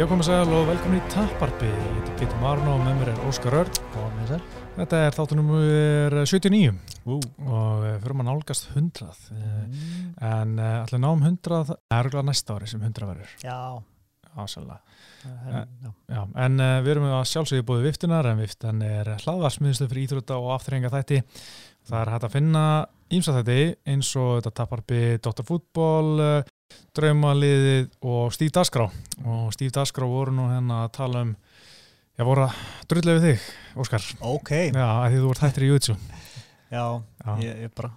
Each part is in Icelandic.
Já, komið sæl og velkomin í Tapparbi. Ég heiti Pítur Marno og með mér er Óskar sér. Þetta er þáttunum er 79 Ú. og eh, fyrir maður nálgast 100. Mm. En uh, allir náum 100, það er örgulega næsta ári sem 100 verður. Já. En, já. Já, en uh, við erum að sjálfsögja búið viftunar en viftan er hlaðvarsmiðstöð fyrir íþrótta og afturrenga þætti. Það er hægt að finna ímsa þætti eins og þetta Tapparbi, Dr. Draumaliðið og Stíf Dasgrá. Og Stíf Dasgrá voru nú hérna að tala um, já voru að drullega við þig, Óskar. Ok. Já, að því þú ert hættir í YouTube. Já, Já. ég, ég bara,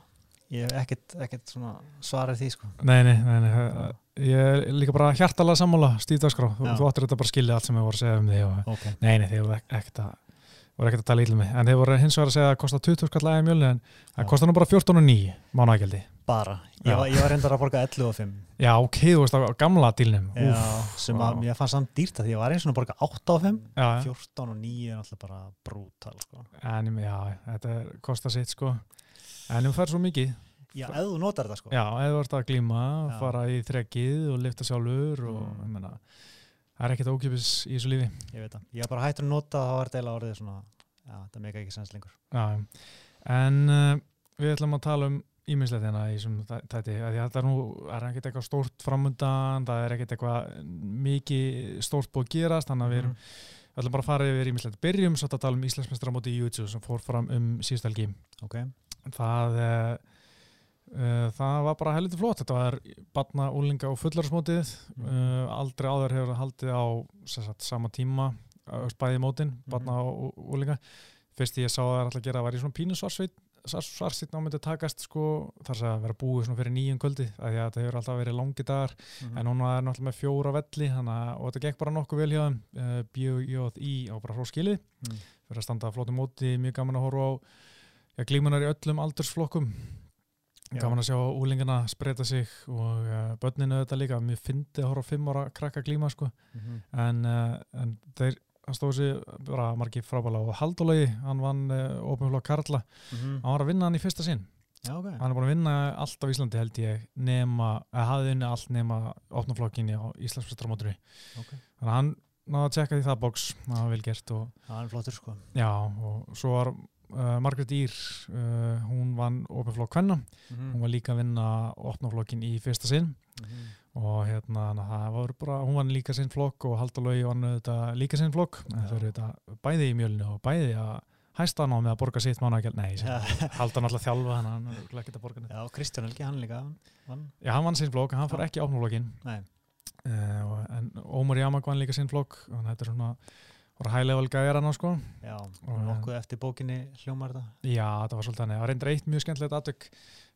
ég hef ekkert, ekkert svona svarið því, sko. Nei, nei, nei, nei. Ég er líka bara hjartalega sammála Stíf Dasgrá. Þú, þú áttir þetta bara skilja allt sem við voru að segja um þig. Og, Ok. nei, nei, þið ek- ekkert að, voru ekkert að tala ítlum mig. En þið voru hins vegar að segja að það kostar 20 skall aðeins mjöli en það kostar nú bara 14,9 mánaðgjaldi. Bara. Ég var, ég var reyndar að borga 11 og 5. Já, ok, þú veist á gamla dílnum. Já, sem vá. að ég fann samt dýrt að því ég var eins og að borga 8 og 5. já, já. 14 og 9 er alltaf bara brútal, sko. En já, þetta kostar sitt sko. En þú fær svo mikið. Já, ef þú notar þetta, sko. Já, ef þú ert að glíma, fara í þrekkið og lifta sjálfur og Mm. Það er ekkert ókipis í þessu lífi. Ég veit það. Ég var bara hættur að nota það var deila orðið svona, já, það meika ekki sens lengur. Já, en uh, við ætlum að tala um ímislegt hérna í þessum þæ- þætti. af því að Þetta er nú, er ekkert eitthvað stórt framundan, það er ekkert eitthvað mikið stórt búið að gerast, þannig að við erum, við ætlum bara að fara yfir ímislegt. Byrjum svo að tala um Íslandsmestra móti í YouTube sem fór fram um síðust helgi. Ok. það uh, það var bara helviti flott þetta var batna, úlinga og fullarsmótið Mhm. uh, aldrei áður hefur það haldið á sagt, sama tíma bæði mótin, Mhm. batna og úlinga fyrst ég sá það er alltaf að gera var í svona pínu svarsveit svarsitt námyndi takast sko, þar sem að vera búið svona fyrir nýjum kvöldi því að þetta hefur alltaf verið langi dagar Mhm. en núna er náttúrulega með fjóra velli hana, og þetta gekk bara nokkuð vel hjá þeim uh, B.J.I. á bara hróskilið Mm. fyrir að standa að flóti móti, mjög gaman að horfa á ja, glímunar í öllum aldursflokkum. Gaman að sjá úlingana spreita sig og uh, börninu þetta líka mjög fyndið að horfa fimm ára krakka glíma sko. Mhm. en, uh, en þeir hann stóð sér bara margir frábæla og Haldólagi, hann vann uh, Ópenflokk Karla, Mhm. hann var að vinna hann í fyrsta sinn Já, ok. hann er búin að vinna allt á Íslandi held ég nema, eða hafði unni allt nema opnaflokkinni á Íslandsfjöstramótri Ok. þannig að hann náði að tjekka því það bóks, það var vel gert og Það er flottur, sko. Já, og svo var uh, Margrét Ír, uh, hún vann ofinflokk kvenna, Mhm. hún var líka að vinna opnaflokkin í fyrsta sinn Mhm. og hérna, var bara, hún vann líka sinn flokk og Haldalögi vann þetta líka sinn flokk, Já. þau eru þetta bæði í mjölinu og bæði að hæsta hann á með að borga sitt mánagjald, nei, Já. Haldan alltaf þjálfa hann, hann er ekkert að borga neitt. Já, Kristján Helgi, hann líka vann. Já, hann vann sinn flokk, hann fór Já. ekki opnaflokkin, uh, og- en Ómar Jamak vann líka sinn flokk, og þetta er svona, voru hælevel gæjar hann, sko. Já, Og- og nokkuð eftir bókinni hljómar þetta. Já, það var svolítið þannig. Það var reyndir eitt mjög skemmtilegt aðtök.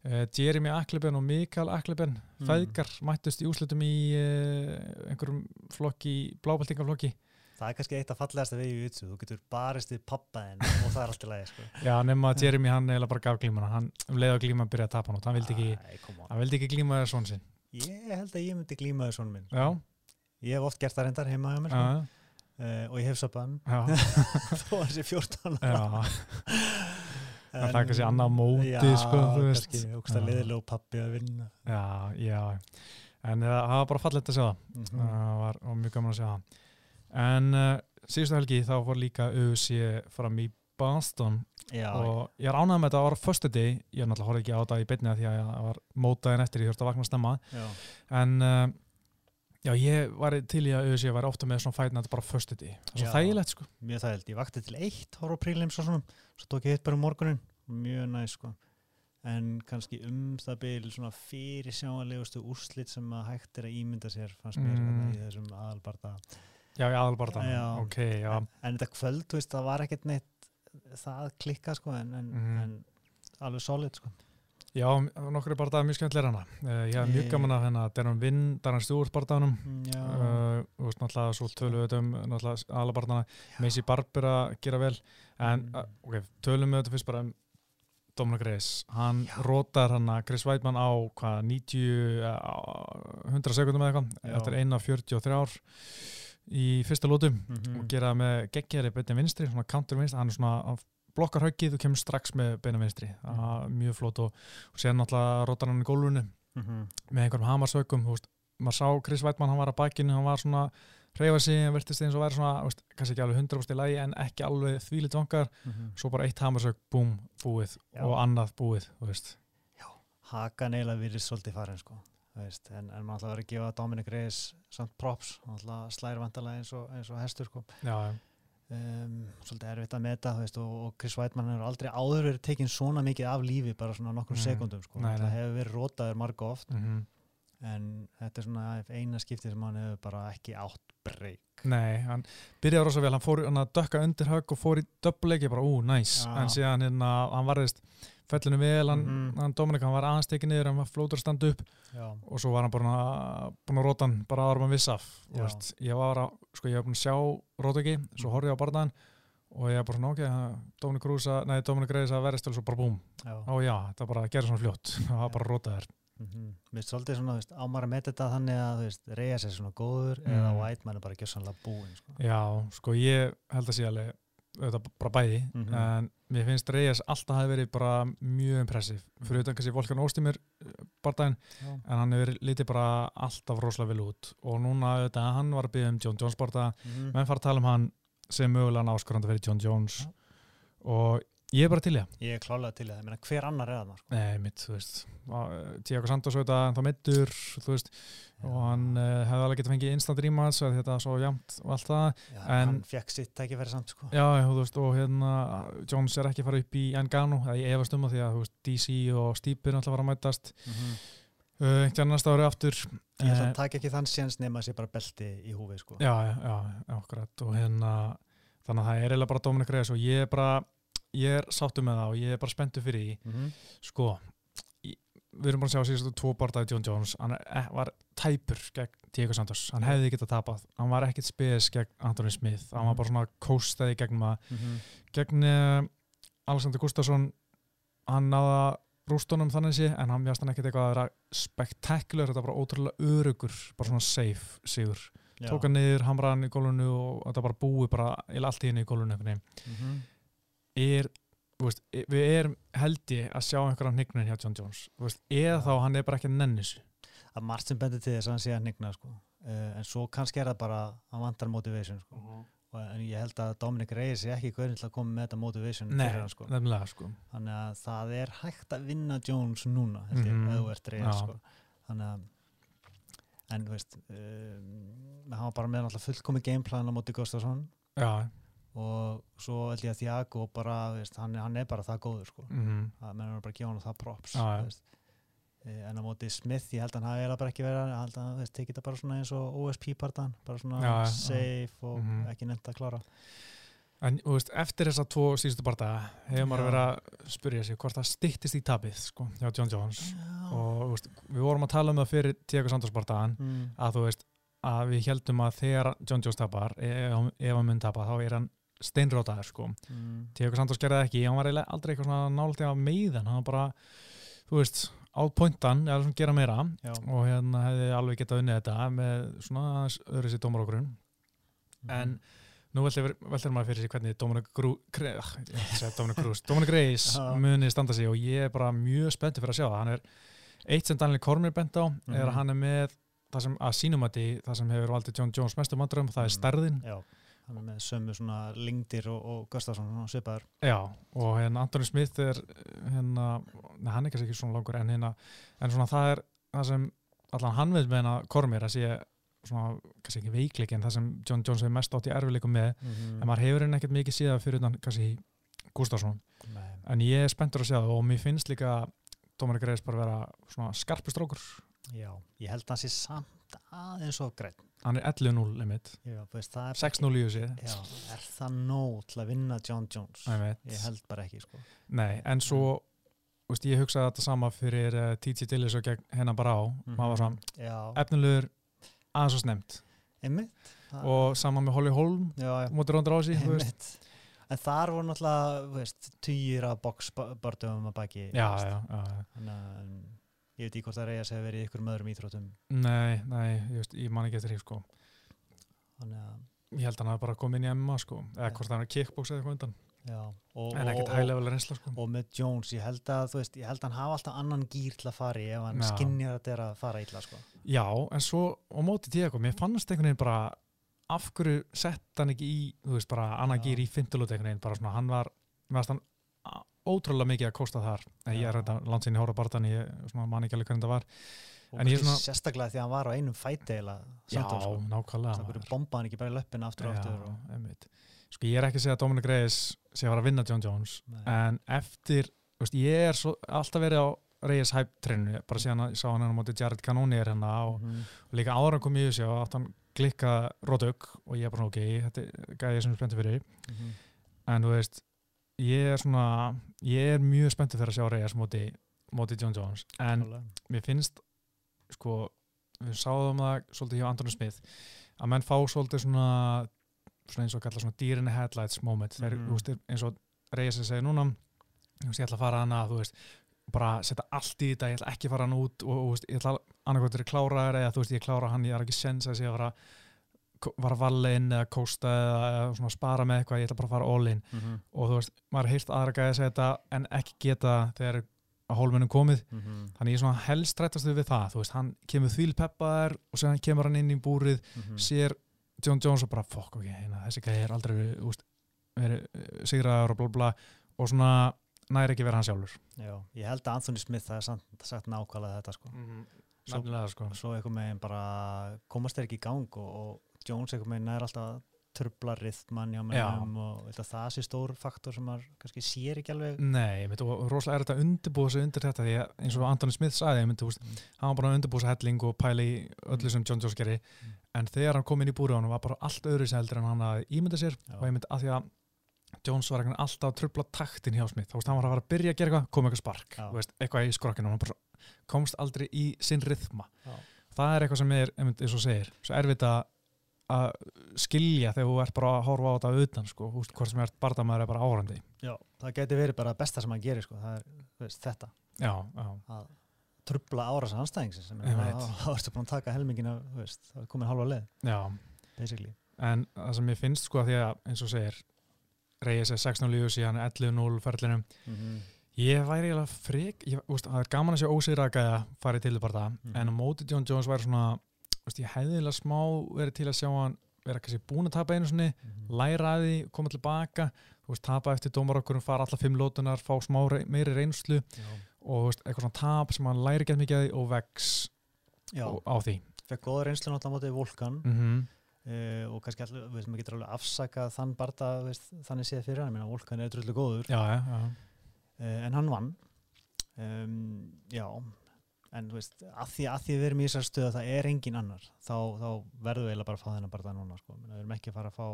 Uh, Jeremy Akleben og Mikael Akleben, Mm. feðgar, mættust í úslutum í uh, einhverjum flokki, blábaltingaflokki. Það er kannski eitt af fallegasta við í Jutsu. Þú getur barist við pappaðin og það er allt í lagi, sko. Já, nema að Jeremy hann eiginlega bara gaf glímana. Hann um leið að glíma að byrja að tapa hann út. Hann vildi ekki, hann ekki glíma þér og ég hef sapan já, þó að þessi 14 ára. það er kannski annað móti, já, sko, kannski ógsta Já. liðileg og pappi að vinna. Já, já. En það var bara fallegt að sjá það. Mhm. Það var, mjög gaman að sjá það. En uh, síðustu helgi þá fór líka UFC fram í Boston Já, og ég er ánægð með þetta að það var förstu deg, ég er náttúrulega horfði ekki á þetta í af því að það var mótaðin eftir, ég þurfti að vakna stemma já, en uh, já, ég var til í að auðvitað ég var ofta með svona fætna þetta bara förstu deg, það er svo þægilegt sko mjög þægild. Ég vakti til eitt horf á prílims og svona, svo tók ég hitt bara um morgunin. Mjög næ, sko. En kannski um það byrjum svona fyrir sjáanlegustu úrslit sem að hægt er að ímynda sér, fannst mér Mm. mm. í þessum aðalbarta. já, ég aðalbarta, Já. ok, já En, en þetta kvöld, þú veist, það var ekkert neitt það klikka, sko, en, en, Mhm. en alveg solid, sko. Já, er bara það mjög skemmtilega hana uh, ég hef mjög gaman að hérna Deron Vinn, Darren Stewart Já, uh, þú veist náttúrulega svo tölum við um náttúrulega aðalabartana Macy Barber að gera vel. En Mm. uh, ok, tölum við þetta fyrst bara um Dominic Reyes, hann rótar hann að Chris Weidmann á hvað 90 uh, 100 sekundum eða eitthvað. Já. eftir 1.43 ár í fyrsta lótum Mhm. og gera með geggjari beinni vinstri, svona counter vinstri. Hann er svona, blokkar höggið og kemur strax með beina vinstri, er mjög flott og, og sér náttúrulega rótar hann í gólfinu Mhm. með einhverjum hamarsökum maður sá Chris Weidmann, hann var að bakinu hann var svona reyfa sig, hann verðist eins og væri svona, veist, kannski ekki alveg 100% í lagi en ekki alveg þvílit vangar, Mhm. svo bara eitt hamarsök, búm, búið Já. og annað búið, þú veist. Hakan eiginlega virðist svolítið farin sko. veist, en, en maður ætla að vera að gefa Dominic Reyes samt props, hann ætla að slæra vandalega eins og, eins og hestur sko. Já, já. Um, svolítið erfitt að meta veist, og, og Chris Weidmann hefur aldrei áður verið tekinn svona mikið af lífi bara svona nokkur Mm. sekundum sko. Það hefur verið rótaður marga oft Mm en þetta er svona eina skipti sem hann hefur bara ekki átt breyk Nei, hann byrjaði rosa vel, hann fór hann að dökka undir högg og fór í döbleiki bara, ú, næs, Já. en síðan hérna, hann varðist fellinu vel, hann, Mhm. hann Dominik, hann var aðeins tekið niður, hann var flótur að standa upp. Já, og svo var hann bara að- búinn að róta hann bara ára með viss af, þú Já. veist, ég var að, sko, ég var búinn að sjá róta ekki, svo horfði ég á barðan og ég var bara svona, ok, Dominik Rúsa, nei, Dominik Reis að verðist og svo bara búm, ó já, þetta bara gerði svona fljótt, það var bara rótaður. Mm Mér finnst svolítið svona, veist, ámar að meta þetta þannig að, Reyes er svona góður Mm. eða Weidmann er bara gjössanlega búinn, sko. Já, sko, ég held að sé alveg, þetta bara bæði, Mhm. en mér finnst Reyes alltaf hafi verið bara mjög impressiv, fyrir utan kannski Volkan Óstímir barndaginn, Já. en hann hefur litið bara alltaf rosalega vel út og núna, auðvitað, hann var að byggja um John Jones barndag, Mm menn fara að tala um hann sem mögulega áskorandi fyrir John Jones Já. og ég er bara til það. Ég er klálega til það, ég meina hver annar er það, sko. Nei, mitt, þú veist. Tiago Santos auðvitað, þá mittur þú veist, og hann uh, hefði alveg getið fengið instant rematch þetta er svo jamt og allt það, Já, en- hann fekk sitt tækifæri samt, sko. já, já, þú veist og hérna, Jones er ekki fara upp í Engano, eða ég efast um það því að þú veist, DC og Stýpir náttúrulega fara að mætast. Mm uh, einhvern næsta ári aftur. Ég ætla Eh, að taka ekki þann séns nema að sé bara belti í húfi, sko. já, já, já, ég er ég sáttu með það og ég er bara spenntu fyrir því Mm -hmm. sko í- við erum bara að sjá síðustu tvo bardaði John Jones hann er, var tæpur gegn Diego Santos, hann hefði getað tapað hann var ekkit spes gegn Anthony Smith hann var Mhm. bara svona kóstaði gegn maður Mhm. gegn uh, Alexander Gustafsson hann náða rústunum þannig sé en hann mjögst hann ekkit eitthvað að vera spektakulur þetta var bara ótrúlega örugur bara svona safe sigur Já. tók hann niður, hamraði hann í gólunu og þetta bara búið bara allt í henni í gólunu. Er, veist, e- við erum held ég að sjá einhverja hnignin hjá John Jones veist, eða Já. þá hann er bara ekki að nenni þessu að margt sem bendir til þess að hann sé að nigna sko. uh, en svo kannski er það bara að hann vantar motivation sko. og, en ég held að Dominic Reyes sé ekki hvernig til að koma með þetta motivation Nei, fyrir hann sko. nefnilega sko þannig að það er hægt að vinna Jones núna held ég, Mhm. ef þú ert Reyes sko. þannig að en þú veist um, hann var bara með náttúrulega fullkomi gameplan á móti Gustafsson já, og svo held ég að Thiago bara, veist, hann, hann er bara það góður sko. mm að menn er bara að gefa hann það props veist. Eh, en á móti Smith ég held að hann bara ekki verið að hann tekið þetta bara svona eins og OSP-partan bara svona já. safe og Mhm. ekki nefnt að klára en veist, eftir þessa tvo síðustu bardaga hefur maður verið að spyrja sig hvort það styttist í tapið sko, hjá John Jones og veist, við vorum að tala um það fyrir Diego Santos bardagan mm. að þú veist, að við heldum að þegar John Jones tapar, ef, hann- ef hann mun tapa þá er hann steinrótaður sko. Mm. Diego Santos gerði ekki, hann var aldrei eitthvað svona nálægt af meiðan, hann. Var bara þú veist, átpointan eða svona gera meira. Já. og hérna hefði alveg getað unnið þetta með svona öðru sér dómar okkur en nú veltir maður fyrir sig hvernig Dominic Grú, Gre, ach, ég ætla að segja Dominic Grús, Dominic Reis muni standa sig og ég er bara mjög spenntið fyrir að sjá það, hann er eitt sem Daniel Cormier bent á, er Mhm. að hann er með það sem að sínum að því, það sem hefur valdið John Jones mestum vandröfum, það er Mhm. stærðin. Já, hann er með sömu svona lingdir og, og Gustafsson svona svipaður Já, og hérna Anthony Smith er hérna, hann er kannski ekki svona langur en hérna, en svona það er það sem allan hann veit með hérna Kormir að sé svona, kannski ekki veikleik en það sem John Jones hefur mest átt í erfileikum með mm. en maður hefur henni ekkert mikið síðan fyrir utan kannski Gustafsson, Nei. en ég er spenntur að sjá það og mér finnst líka Dominic Reis bara vera svona skarpustrókur Já, ég held að hann sé samt aðeins of greitt hann er 11-0 limit, Já, þú veist, það er 6-0 í þessi er það nóg til að vinna John Jones? ég held bara ekki, sko. nei, en svo Veist, ég hugsaði þetta sama fyrir uh, TJ Dillis og hennar bara á svona, Já, efnilegur aðeins og snemt einmitt. Og sama með Holly Holm Rási þú veist. einmitt. En þar voru náttúrulega, af boxbördum að baki. já, já, já, já. Þannig ég veit ekki hvort það reyðast hefur verið ykkur öðrum íþróttum. nei, nei, ég, veist, ég man ekki eftir því sko. Þannig að, ég held að hann hafi bara komið inn í MMA sko. eða hvort hann er kickbox eða eitthvað undan já. Og, en ekkert og- hæglega reynsla sko. Og með Jones, ég held að, veist, ég held að hann hafa alltaf annan gýr til að fara í ef hann Já. skinnjar að þetta er að fara illa, sko. já, en svo á móti Diego, mér fannst einhvern veginn bara af hverju sett hann ekki í, þú veist, bara annað Já. gýr í fintulúteiknin, bara svona, hann var varst hann ótrúlega mikið að kosta þar en ég er þetta landsinni hóra barðan ég man ekki alveg hvernig það var svona- sérstaklega því að hann var á einum fæti eða samtál sko. nákvæmlega það maður. verið bomba hann ekki bara í löppin aftur og aftur og, sko ég er ekki að segja að Dominic Reyes sé að fara að vinna John Jones Nei. en eftir, veist, ég er svo, alltaf verið á Reyes hype treinu bara síðan að ég sá hann hann á móti Jared Cannonier hérna og, Mhm. og líka en kom ég þessi og átt hann klikka rótök og ég er bara ok, þetta er gæði sem er spenntið fyrir Mhm. en þú veist, ég er svona ég er mjög spenntið fyrir að sjá Reyes móti, móti John Jones en Klálega. mér finnst sko, við sáðum það svolítið hjá Anthony Smith að menn fá svolítið svona, svona eins og kalla svona the headlights moment Mhm. þú veist, eins og Reyes segir núna ég ætla að fara hana þú veist, bara setja allt í þetta ég ætla ekki að fara hann út og, og veist, ég ætla annarkvæmdur að klára þér eða þú veist, ég klára hann, ég er ekki sens að sé að fara var að valla inn eða kósta eða, spara með eitthvað, ég ætla bara að fara all in Mhm. og þú veist, maður heyrst aðra gæði að segja þetta en ekki geta þegar að hólmennum komið Mhm. þannig ég svona helst rættastu við það þú veist, hann kemur þvíl peppaðar og sér kemur hann inn í búrið, Mhm. sér John Jones og bara, fokk ok, hérna, þessi gæði er aldrei verið, úst, verið eh, sigraður og blá blá og svona næri ekki vera hann sjálfur Já, ég held að Anthony Smith það er samt, sagt nákvæmlega þetta sko. Svo- nefnilega sko svo einhver meginn bara komast þeir ekki í gang og, og Jones einhver meginn er alltaf að trubla rithman hjá mennum og það sé stór faktor sem maður kannski sér ekki alveg Nei, mitt, og rosalega er þetta að undirbúa sig undir þetta því að eins og Anthony Smith sagði mitt, úst, Mm. hann var bara að undirbúa sig helling og pæla í öllu sem John Jones gerði Mm. en þegar hann kom inn í búrið á hann var bara allt öðru sem heldur en hann að ímynda sér Já. og ég myndi að því að Jones var alltaf að trubla taktin hjá Smith þá veist, hann var að fara að byrja að gera eitthvað, kom eitthvað spark veist, eitthvað í skrokkinu og hann komst aldrei í sinn rithma Já. það er eitthvað sem er, að að skilja þegar þú ert bara að horfa á þetta utan sko, veist, hvort sem ert bardamaður er bara árandi. Já, það geti verið bara besta sem hann gerir sko. það er veist, þetta. Já, já, að trubla árasa anstæðingsins Ég þá ertu búin að taka helmingina þú veist, það er komin halva leið. Já. Basically. En það sem ég finnst sko að því að eins og segir Reyes er 16 lífus í hann 11-0 ferlinum. Mm Ég væri eiginlega frik, ég, úst, það er gaman að sjá ósigra gæða farið til bara það, Mhm. en móti John Jones væri svona, úst, ég hefði eiginlega smá verið til að sjá hann vera kannski búin að tapa einu svona, læra að því, koma tilbaka, þú veist, tapa eftir dómar okkur, fara alla fimm lótunar, fá smá rey, meiri reynslu og þú veist, eitthvað svona tap sem hann læri gett mikið að því og vex Já, á, því. fekk góða reynslu náttúrulega móti Volkan. Mm uh, og kannski allir, veist, maður getur alveg afsakað þann barða, veist, þannig séð fyrir hann, meina Volkan er drullu góður. Já, já, já. uh, en hann vann. Um, já en þú veist, að því að því við erum í þessar stöðu að það er engin annar þá, þá verðum við eiginlega bara að fá þennan barða núna sko. Við erum ekki að fara að fá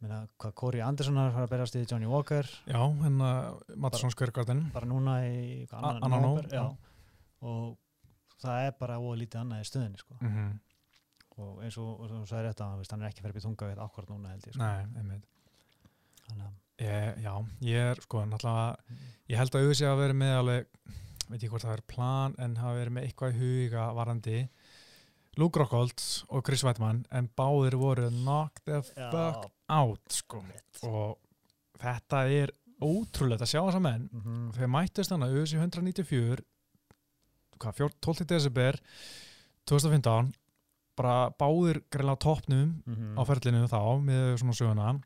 meina, hvað Corey Anderson er að fara að berast í Johnny Walker Já, hérna Mattisson Skvergarden. bara núna í annan nóvember, nóv, já. og það er bara óa lítið annað í stöðinni sko. Mm og eins og, svo er þetta veist, hann er ekki fyrir að tunga við akkurat núna held ég sko. Nei, einmitt. Þannig að- Ég, já, ég er sko náttúrulega, ég held að auðvitað að vera með alveg, veit ég hvort það er plan en hafa verið með eitthvað í huga varandi Luke Rockhold og Chris Weidmann en báðir voru knock the fuck out sko mitt. og þetta er ótrúlegt að sjá þessa menn Mhm. þegar mættist hann að auðvitað 194 hvað, 4 12. desember 2015 bara báðir greinlega toppnum Mhm. á ferlinu þá með svona söguna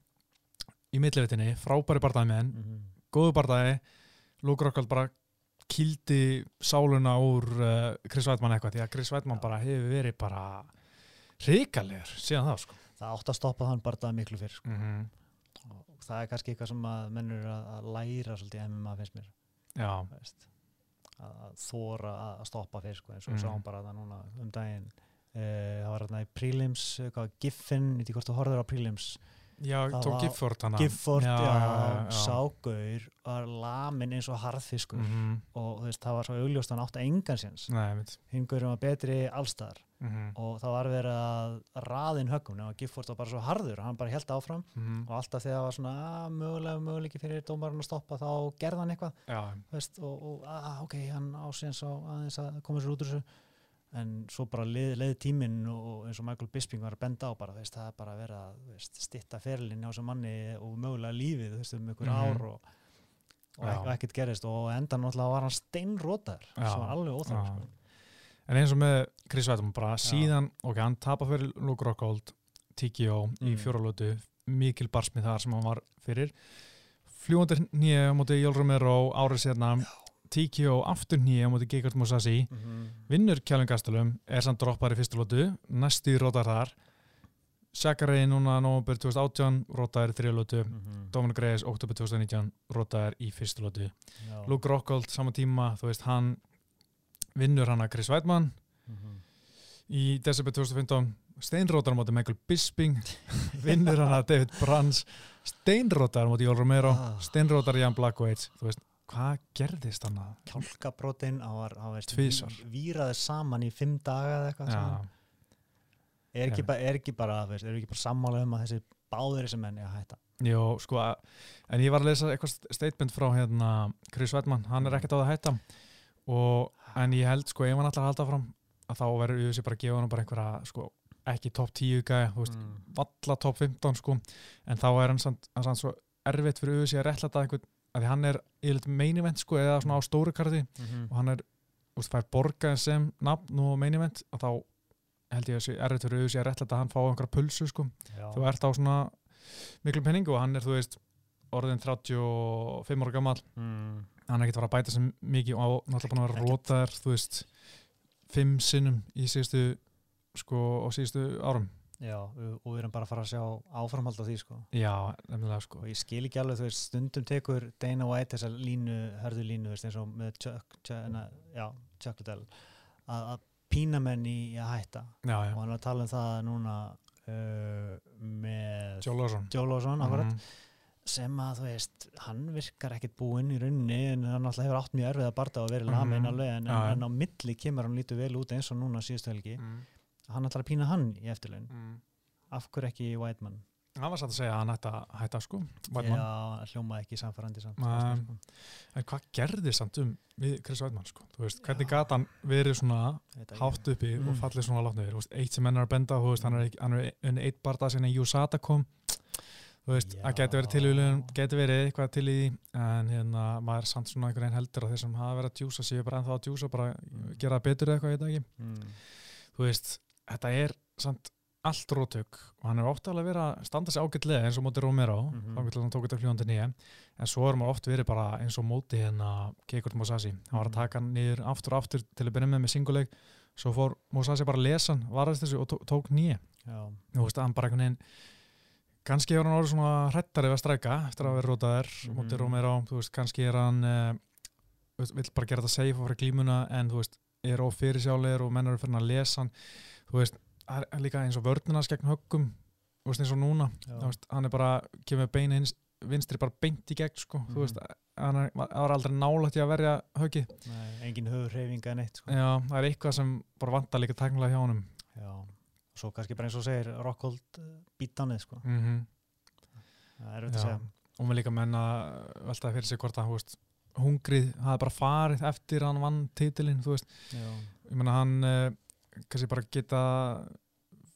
í millivitinni, frábæri barndæmi Mhm. góðu barndæmi Luke Rockhold bara kýldi sáluna úr uh, Chris Weidmann eitthvað því að Chris Weidmann bara hefur verið bara hrikalegur síðan það sko það átt að stoppa þann barðað miklu fyrr sko. mm -hmm. og það er kannski eitthvað sem að mennur að, að læra svolítið MMA finnst mér að, þóra að, stoppa fyrr sko, eins og Mhm. við sáum bara það núna um daginn uh, það var hérna í prelims Giffin, ég veit ekki hvort þú horfður á prelims já Það tók Gifford hana. Gifford, já, já, já. ságaur var lamin eins og harðfiskur. Mhm. og þú veist, það var svo augljóst að hann átti engan séns. Nei, veit hingurinn var betri allstaðar mm og það var verið að raðin höggum. Nema Gifford var bara svo harður hann bara held áfram. -hmm. og alltaf þegar það var svona að, mögulega, möguleiki fyrir dómarinn að stoppa þá gerði hann eitthvað. Veist, og, og að, ok, hann ásins á aðeins að koma sér út úr þessu en svo bara leið, leið tíminn og eins og Michael Bisping var að benda á bara, veist, það er bara að vera veist, stitta ferlinn á þessu manni og mögulega lífið, veist, um ykkur Mhm. ár og, og, Já. ek, og ekkert gerist og endan náttúrulega var hann steinrótar Já. sem var alveg Já. sko. en eins og með Chris Weidmann bara síðan, ok, hann tapar fyrir Luke Rockhold TKO í Mm. fjóralötu mikil barsmið þar sem hann var fyrir fljúandir nýja á móti Jól Romero árið sérna TKO aftur nýja á móti Gegard Mousasi Mhm. vinnur Kjælun Gastelum er samt droppar í fyrstu lótu næstu rótar þar Sjakaræði núna november 2018 rótar í þriða lótu Mhm. Dominic Reyes, oktober 2019 rótar í fyrstu lótu Já. Luke Rockhold, sama tíma, þú veist, hann vinnur hann að Chris Weidmann Mhm. í desember 2015 steinrótar á móti Michael Bisping vinnur hann að David Brands steinrótar á móti Jól Romero Ah. steinrótar Jan Blackweight þú veist, hvað gerðist hann að kjálkabrótin á ví- víraði saman í fimm daga eða eitthvað ja, er, ekki bara, er ekki bara veist, er ekki bara sammála um að þessi báður þessi menn er að hætta? Jó, sko, að- en ég var að lesa eitthvað statement frá hérna Chris Weidmann, hann er ekkert á það að hætta. Og, en ég held, sko, ef hann að halda fram að þá verður við sér bara að gefa hann bara einhverja, sko, ekki topp 10 gæja, þú veist, mm. valla topp 15 sko, en þá er hann samt svo erfitt fyrir auðvitað að réttlæta einhvern, að hann er yfirleitt main event sko, eða svona á stóru karti Mhm. og hann er, þú veist, fær borgað sem nafn og main event, að þá held ég að erfitt fyrir auðvitað að réttlæta að hann fá einhverja pulsu sko, Já. þú ert á svona miklu penningu og hann er, þú veist orðin 35 ára gammal mm. hann er ekkert að fara að bæta sem mikið og náttúrulega búin að vera rótaðar, þú veist fimm sinnum í síðustu sko, á síðustu árum Já, og og við erum bara að fara að sjá áframhald á því sko. Já, nefnilega sko. Og ég skil ekki alveg, þú veist, stundum tekur Dana White þessa línu, hörðu línu veist, eins og með Chuck, Chuck, Liddell að, pína menn í að hætta. Já, og já, hann er að tala um það núna uh, með Joe Lawson. Joe Lawson akkurat, Mhm. sem að þú veist hann virkar ekkert búinn í rauninni en hann alltaf hefur átt mjög erfið að barda og verið lamin alveg en, Já, já. en á milli kemur hann lítið vel út eins og núna síðustu helgi. Mm. Hann ætlar að pína hann í eftirlaun Mm. af hverju ekki Whiteman hann var satt að segja að hann ætti að hætta sko Weidmann. já, hljómaði ekki samfærandi samt Nei. sko. en hvað gerði samt um við Chris Weidmann sko veist, hvernig gat hann verið svona hátt uppi og Mm. fallið svona látt veist, eitt sem menn er að benda, veist, hann er, ekki- hann er unni eitt barða sinni í USADA kom þú veist, það geti verið tilvíðun geti verið eitthvað til í en hérna, maður er samt svona einhvern veginn heldur að þeir sem hafa verið að djúsa séu bara ennþá að djúsa bara Mm. gera betur eitthvað, það ekki mm. þú veist, þetta er samt allt rótök og hann er oft alveg verið að standa sig ágætlega eins og móti Romero mm. -hmm. þá hann tók þetta fljóðandi nýja en svo er maður oft verið bara eins og móti hérna Keikurt Mosasi, hann var að Mhm. taka hann niður aftur og aftur til að byrja með með singuleik svo fór Mosasi bara að lesa hann varðist þessu og tó- tók nýja veist, hann bara einhvern veginn kannski er hann orðið svona hrettari við að stræka eftir að vera rótaður Mhm. móti Romero, þú veist, kannski er hann uh, vill bara gera þetta safe og fyrir glímuna en þú veist, er of fyrirsjálegur og menn eru fyrir að lesa hann. Þú veist, það er líka eins og vörnina gegn höggum, þú veist, eins og núna. Veist, hann er bara, kemur bein hins vinstri bara beint í gegn, sko. Mhm. þú veist, hann er, var aldrei nálægt í að verja höggið, Nei, engin höfur hreyfinga en eitt sko. já, það er eitthvað sem bara vantar líka tæknilega hjá honum. Já. og svo kannski bara eins og segir Rockhold uh, bítanið sko. mm það er auðvitað að segja. Og með líka menna veltaði fyrir sig hvort að þú hungrið hafi bara farið eftir hann vann titilinn þú veist, já, ég menna hann uh, kannski bara geta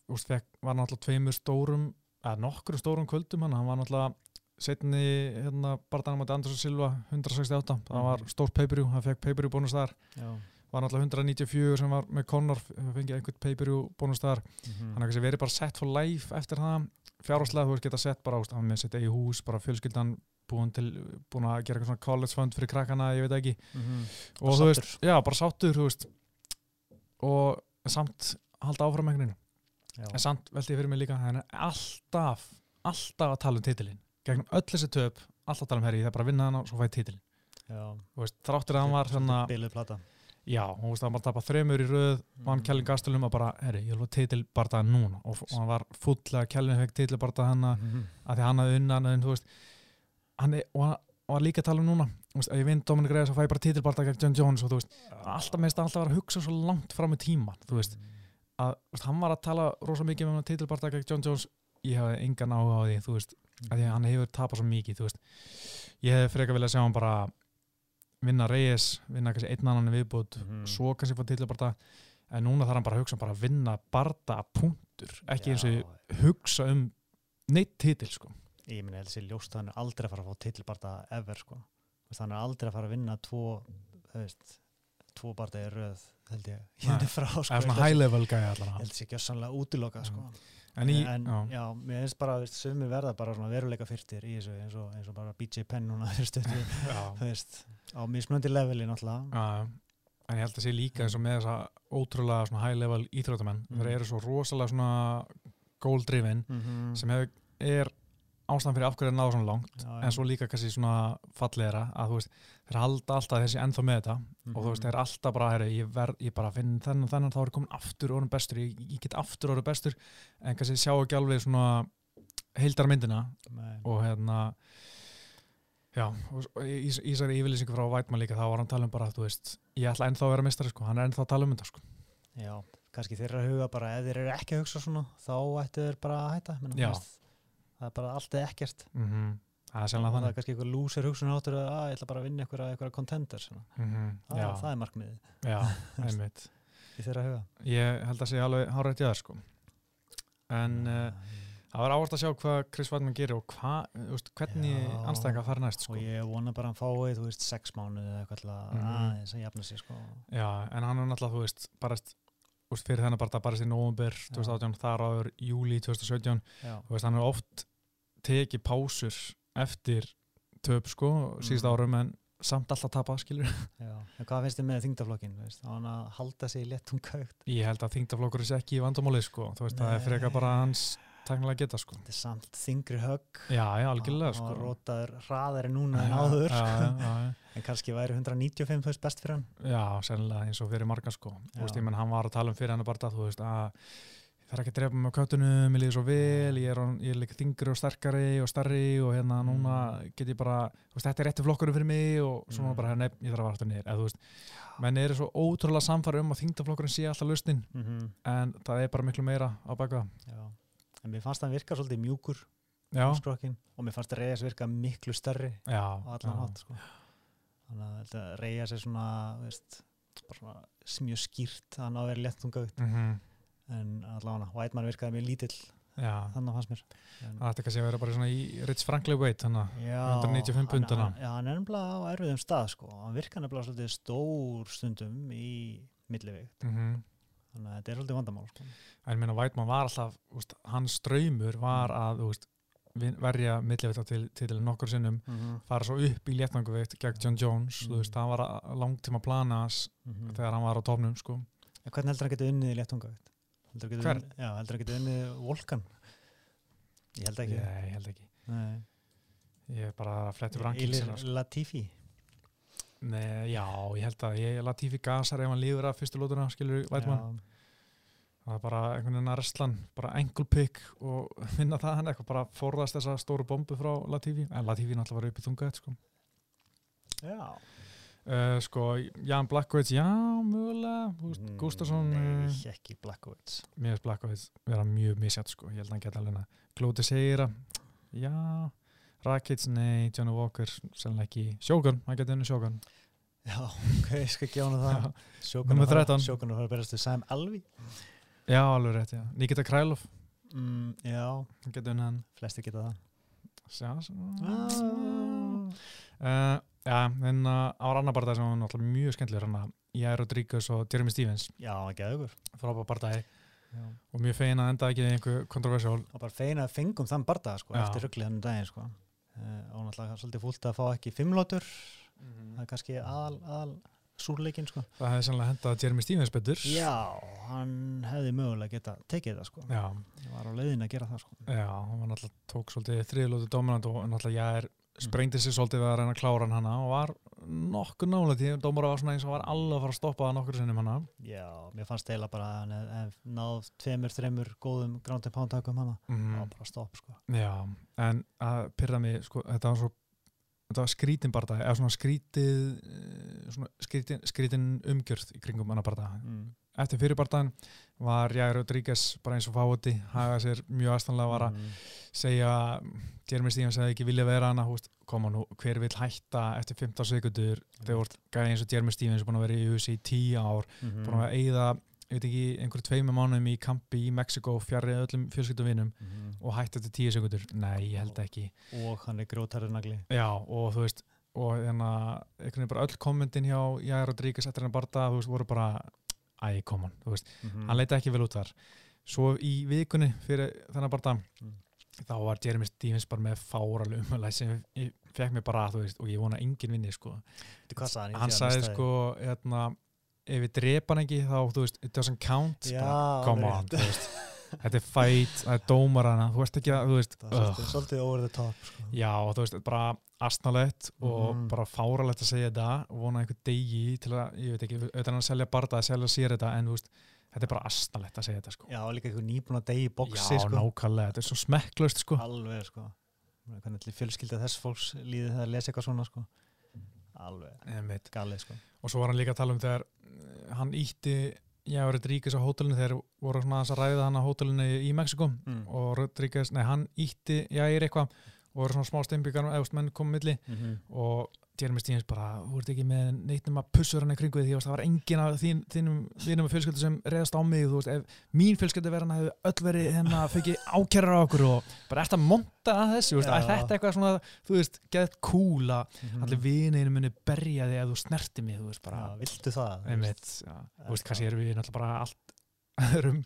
veist, fekk, var náttúrulega tveimur stórum eða nokkru stórum kvöldum hann, hann var náttúrulega setni hérna, þannig að Andersson Silva 168, það var Mhm. stórt pay-per-view hann fekk pay-per-view bónus þar. Já. var náttúrulega 194 sem var með Conor fengið einhvern pay-per-view bónus þar. Mhm. hann hefði kannski verið bara sett for life eftir það. Fjárháslega þú veist geta sett bara hann með sitt eigi hús, bara fjölskyldan búin, til, búin að gera eitthvað svona college fund fyrir krakkana, ég veit ekki. Mhm. og Bara þú veist, já, bara sáttur veist. Og samt halda áfram einhvern veginn. En samt veldi ég fyrir mig líka hann er alltaf, alltaf að tala um titilin gegnum öll þessi töp, alltaf að tala um herri það er bara að vinna hann og svo fæði veist, þráttur að hann var svona Biluð plata. Já, hún veist að hann bara tapa þremur í röð vann Mm. Kjellin Gastelum og bara, herri, ég vil fá titil bara það núna. Og, og hann var fulla Kjellin fekk titil bara það hann að Mhm. að því hann hafði unnan en þú veist hann er, og hann var líka að tala um núna veist, ef ég vinn Dominic Reyes og fæ bara titilbarta gegn John Jones og þú veist, alltaf meðist alltaf vera að hugsa svo langt fram með tíman, þú veist. Að veist, hann var að tala rosa mikið um titilbarta gegn John Jones, ég hafði engan áhuga á því þú veist, að hann hefur tapað svo mikið þú veist, ég hefði frekar viljað sjá hann bara vinna Reyes vinna kannski einn annan í viðbútt Mhm. svo kannski fá titilbarta en núna þarf hann bara að hugsa um bara að vinna barta punktur, ekki eins og Já, hugsa um neitt titil sko ég minna sér ljóst er aldrei að fara að fá titilbarta ever sko. Er aldrei að fara að vinna tvo veist, tvo barndegi röð held ég, hérna frá sko, eða svona ég held að- high level ég allavega held sér ekki að sannlega útiloka sko. en í, en já, já, mér finnst bara veist, sumir verða bara svona veruleika fyrtir í þessu eins og, eins og bara BJ Penn núna veist á mismunandi leveli náttúrulega. Já, en ég held að sé líka eins og með þessa ótrúlega svona high level íþróttamenn Mm. þeir eru svo rosalega svona goal driven mm sem hef, er ástæðan fyrir af hverju að náða svona langt já, en svo líka kannski svona fallegra að þú veist, þeir halda alltaf þessi ennþá með þetta Mhm. og þú veist, þeir er alltaf bara herri, ég, ver, ég bara finn þennan þennan þá er komin aftur og orðin bestur, ég, ég get aftur orðin bestur en kannski sjá ekki alveg svona heildar myndina Nei. og hérna já, og í, í þessari yfirlýsingu frá Vætman líka, þá var hann að tala um bara þú veist, ég ætla ennþá að vera mistari sko, hann er ennþá að tala um þetta sko já, kannski þeirra huga bara ef þeir eru ekki að hugsa svona þá ættu þeir bara að hætta Menna, Já. veist, það er bara allt eða ekkert. Mm það er það er kannski eitthvað lúsir hugsun áttur að "Ah, ég ætla bara að vinna contender svona. mm það, já, það er markmiðið. Já, einmitt. Í þeirra huga. Ég held að sé alveg hárætt í það sko. En uh, það var áherslu að sjá hvað Chris Vætman gerir og hva, veist, hvernig anstæðingar fara næst sko. Og ég vona bara að hann fái þú veist sex mánuði eða eitthvað til að Mhm. aðeins að jafna sig sko. Já, en hann er náttúrulega, þú veist, barast úst, fyrir þennan bara barist í november 2018, þar áður júli 2017 já, þú veist, hann er oft tekið pásur eftir töp, sko, síðust Mhm. árum en samt alltaf tapa, skilur já. en hvað finnst þið með þingdaflokkin veist? á hann að halda sig léttum kaukt Ég held að þingdaflokkur er ekki í vandamálið, sko. Þú veist, það er frekar bara hans tæknilega geta, sko. Þetta er samt þingri högg Já, já, algjörlega, og sko. rótaður hraðari núna en áður. Já, en kannski væri 195 þú veist best fyrir hann. Já, sennilega eins og fyrir marga, sko. Þú veist, menn, hann var að tala um fyrir hann bara, þú veist, að ég þarf ekki að drepa mig á köttunum, ég líður svo vel, ég er, er líka þingri og sterkari og starri og hérna núna get ég bara, þú veist, þetta er rétti flokkurum fyrir mig og svo Mm. bara, nefn, ég þarf að þú veist, menn eru svo ótrúlega samfæri um að þingdaflokkurinn sé alltaf lausnin, mm -hmm. en það er bara miklu meira á baka það. já. En mér fannst hann virka svolítið mjúkur skrokkin, og mér fannst Reyes virka miklu stærri já, á allan já, hátt sko. þannig að Reyes er svona, veist, svona mjög skýrt að hann á að vera léttunga mhm, en allavega Whiteman virkaði mjög lítill já, þannig fannst mér. En, það ætti kannski að vera bara svona í Ritz Franklin weight, þannig að, já, 195 pund, hann, hana. hann, já, hann er nefnilega á erfiðum stað sko. hann virka nefnilega svolítið stór stundum í millivigt mhm, þannig að þetta er svolítið vandamál sko. en ég meina Vætmann var alltaf, úst, hans draumur var að, vin- verja millivita til, til nokkur sinnum mm -hmm. fara svo upp í léttanguveitt gegn John Jones, Mhm. þú veist, það var að- langtíma plana hans þegar hann var á topnum sko. en hvernig heldur hann getið unnið í hann getið Hvern? já, heldur hann getið unnið Volkan ég held ekki Nei, ég held ekki Nei. ég er bara að fletta upp Ilir rankings Latifi Nei, já, ég held að ég Latifi gasar ef hann líður að fyrstu lótuna skilur Vætmann, það er bara einhvern veginn að restlan, bara ankle pick og vinna það hann eitthvað bara forðast þessa stóru bombu frá Latifi en Latifi náttúrulega var upp í þunga sko. já. Uh, sko, Jan Blackowitz, já, mögulega veist, Gustafsson Nei, uh, ekki Blackowitz mér finnst Blackowitz vera mjög misjátt sko, ég held að hann geta alveg að Glóti Seira, já Rakic, nei, Johnny Walker sennilega ekki, Sjógun, hann geta unni Sjógun Já, ok, ég skal gefa hann það. Sjókun Númer 13. Sjókun að fara að berast við Sam Alvi já, alveg rétt, já, Nikita Krælov mm, Já, hann geta unni hann. Flesti geta það. Já, ah. uh, já, en uh, á annar barndæði sem var náttúrulega mjög skemmtilegur hann er Rodríguez og Jeremy Stevens. Já, ekki aðugur frábæð barndæði og mjög feina að enda ekki einhver kontroversjál Og bara feina að fengum þann bardaða sko, Já. eftir rugglið hann daginn sko. Og náttúrulega svolítið fúlt að fá ekki fimmlótur það er kannski aðal, aðal súrleikin sko. það hefði sannlega hendað Jeremy Stevens betur Já, hann hefði mögulega geta tekið það sko. já, Ég var á leiðin að gera það sko. Já, hann var náttúrulega tók svolítið þriðlótu dominant og náttúrulega ég er sprengdi sér svolítið við að reyna að klára hann hana og var nokkuð nálega að dómara var svona eins og var alveg að fara að stoppa það nokkur sinnum hana Já, mér fannst eiginlega bara að hann náð tveimur, þreimur góðum ground and pound takum hana það mm. var bara stopp sko. Já, en að pyrra mig sko, þetta var svo þetta var skrítin barða, eða svona skrítið eh, svona skrítin, skrítin umgjörð í kringum hana barða mm. Eftir fyrir barðan var Jæri Rodríguez bara eins og fáti, hagaði sér mjög aðstæðanlega var að mm. segja Jeremy Stevens hefði ekki vilja vera hana koma nú, hver vil hætta eftir 15 sekundur þegar voru gæði eins og Jeremy Stevens búin að vera í USA í 10 ár Mhm. búin að eigða, ég veit ekki, einhverju tveimur mánuðum í kampi í Mexiko fjarrri öllum fjölskylduvinum Mhm. og hætti eftir 10 sekundur nei, ég held ekki og hann er grótarður nagli já, og þú veist, og hérna einhvern veginn bara öll kommentin hjá Jæra Rodríguez eftir hennar barða, þú veist, voru bara æ, koman, þú veist, Mhm. hann leita ekki vel út þar. Svo í vikunni fyrir þennan barða Mm. þá var Jeremy Stevens bara með umhverfið sem fekk mér bara, þú veist, og ég vona að enginn vinni, sko. Sagði hann sagði sko hérna, ef við drepa hann ekki þá, þú veist, it doesn't count. Já, bara, come on, þú veist þetta er fight, það er dómar hana þú veist ekki að, þú veist það er ugh. svolítið, over the top sko. já, þú veist, bara astnalett og Mhm. bara fáralegt að segja þetta og vona einhver degi til að, ég veit ekki auðvitað hann að selja barða, að selja sér þetta en þú veist, þetta er bara astnalett að segja þetta sko já, líka eitthvað nýbúin að degi í bóksi já, sko. nákvæmlega, þetta er svo smekklaust sko alveg sko hvernig fjölskylda þess fólks líði það að lesa eitthvað svona sko. alveg galið sko. og svo var hann líka að tala um þegar hann ítti Já, Rodríguez á hótelinu þegar voru svona að ræða hann á hótelinu í Mexiko mm. og Rodríguez, nei hann ítti Jair eitthvað og voru svona smá steinbyggar veist, menn komið milli mm -hmm. og Jeremy Stevens bara, þú ert ekki með neitt nema pussur hann í kringu því, það var engin af þín, þínum þínum fjölskyldu sem reyðast á mig þú veist, ef mín fjölskyldu verðan hefði öll verið hérna, fengið ákjærar á okkur og bara ert að monta að þessu, Já. að þetta eitthvað svona, þú veist, geðt cool að Mhm. allir vininu muni berja þig ef þú snerti mig, þú veist, bara já, viltu það einmitt, já, þú veist, kannski erum við náttúrulega bara allt erum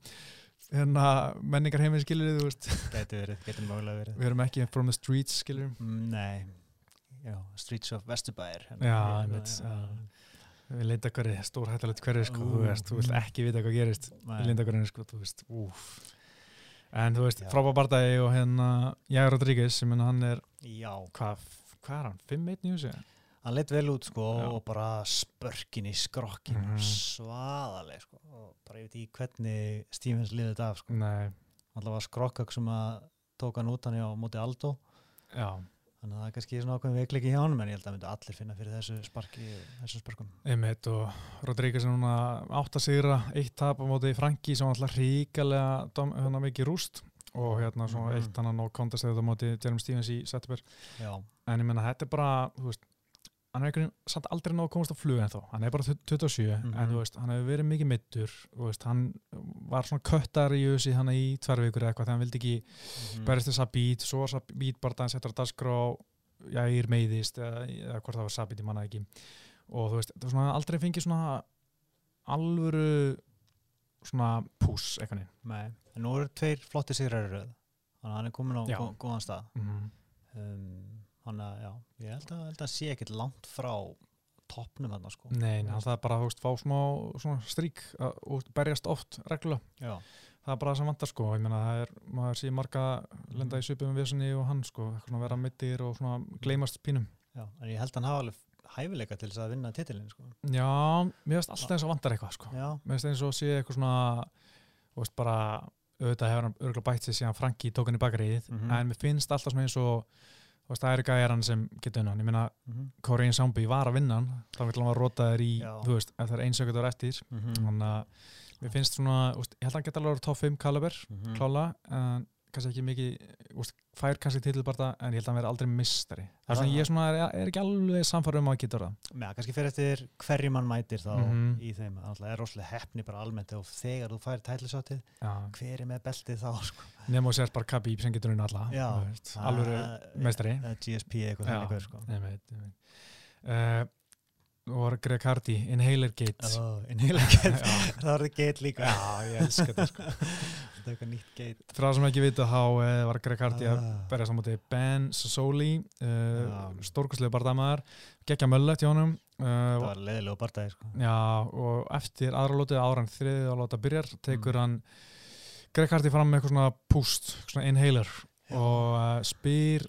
hérna menningar heiminn skilur þú veist, gæti verið, gæti mögulega verið við erum ekki from the streets skilur Mm, nei já, Streets of Vesturbæir hérna. Já, já. við leita hverju, stórhættalegt hverju sko, þú Ú, veist, þú vilt mm. ekki vita hvað gerist í linda hverju sko, þú veist, úf en þú veist, Já. frábæð bardagi og hérna Jægur Rodríguez, sem hann er já, hvað, hvað er hann, 5-1 í húsi? Hann leitt vel út sko Já. og bara spörkin í skrokkin Mhm. svaðaleg sko. Og bara ég veit ekki hvernig Stevens liðið þetta af sko. Alltaf var skrokkak sem að tók hann út hann á móti Aldo. Já, þannig að það er kannski svona ákveðin veikleiki hjá hann en ég held að myndi allir finna fyrir þessu sparki þessum sparkum einmitt og Rodríguez er núna átt að sigra eitt tap á móti Franki sem alltaf ríkalega dom- hérna mikið rúst. Og hérna svona Mhm. eitt hann no contest eða á móti Jeremy Stevens í Setterberg já, en ég menna þetta er bara þú veist, hann er einhvern veginn samt aldrei nóg að komast á flug en þó, hann er bara 27 Mhm. en þú veist, hann hefur verið mikið mittur veist, hann var svona köttar í ösi hann í tvær vikur eða eitthvað þegar hann vildi ekki Mhm. berist þess að bít, svo var Sabít bara hann settur að dagskrá Jægir meiðist eða, eða hvort það var Sabít, ég manna ekki og þú veist, það var svona aldrei fengið svona alvöru svona pús eitthvað neginn Nei, en nú eru tveir flotti sigrar þannig að hann er komin á Já. gó- góðan stað mm. um, hann að, já, ég held að, held að sé ekkit langt frá toppnum þarna sko. Nei, hann það er bara, veist, fá smá strík að, og berjast oft reglulega. Já, það er bara það sem vantar sko, ég meina það er, maður sé marga lenda í svipum við og hann sko, eitthvað svona vera mittir og svona gleymast pínum. já, en ég held að hann hafa alveg hæfileika til þess að vinna titilin sko. Já, mér finnst alltaf eins og vantar eitthvað sko, já, mér finnst eins og sé eitthvað svona, þú veist bara, auðvitað hefur hann örgulega bætt sér síðan Franki tók hann í bakariðið, Mhm. en mér finnst alltaf svona eins og, þú veist, það er gæjar hann sem getur unna, ég meina, mm Korean Zombie var að vinna hann, þá vil hann var rotaður í, Já. þú veist, það er einsökjum eftir, -hmm. þannig að mér finnst svona, ég held að hann geta alveg að vera top 5 kaliber, Mhm. klála en kannski ekki mikið úst, fær kannski titilbarta en ég held að hann verði aldrei mistari það svona Já. ég svona er, er ekki alveg samfærum um að geta það Já, kannski fyrir eftir hverju mann mætir þá Mhm. í þeim, þannig að er rosalega hefni bara almennt og þegar þú fær tætlisátið hver er með beltið þá sko? Nema og sérst bara Khabib sem getur unna alla alveg Það- meistari. eða GSP eitthvað sko. Uh, og Greg Hardy Inhaler Gate. Oh, inhaler gate, það var það gate líka. Já, ég elska þetta sko þetta er eitthvað nýtt fyrir það sem ekki vita þá uh, var Greg Hardy að Ah. berjast á móti Ben Sassoli uh, Já. stórkostlegu bardamaður geggja möllet hjá honum það uh, var leðilegu barndagi sko Já, og eftir aðra lótið ára en þriðið að láta byrjar, tekur Mm. hann Greg Hardy fram með eitthvað svona púst, svona inhaler Já. og uh, spyr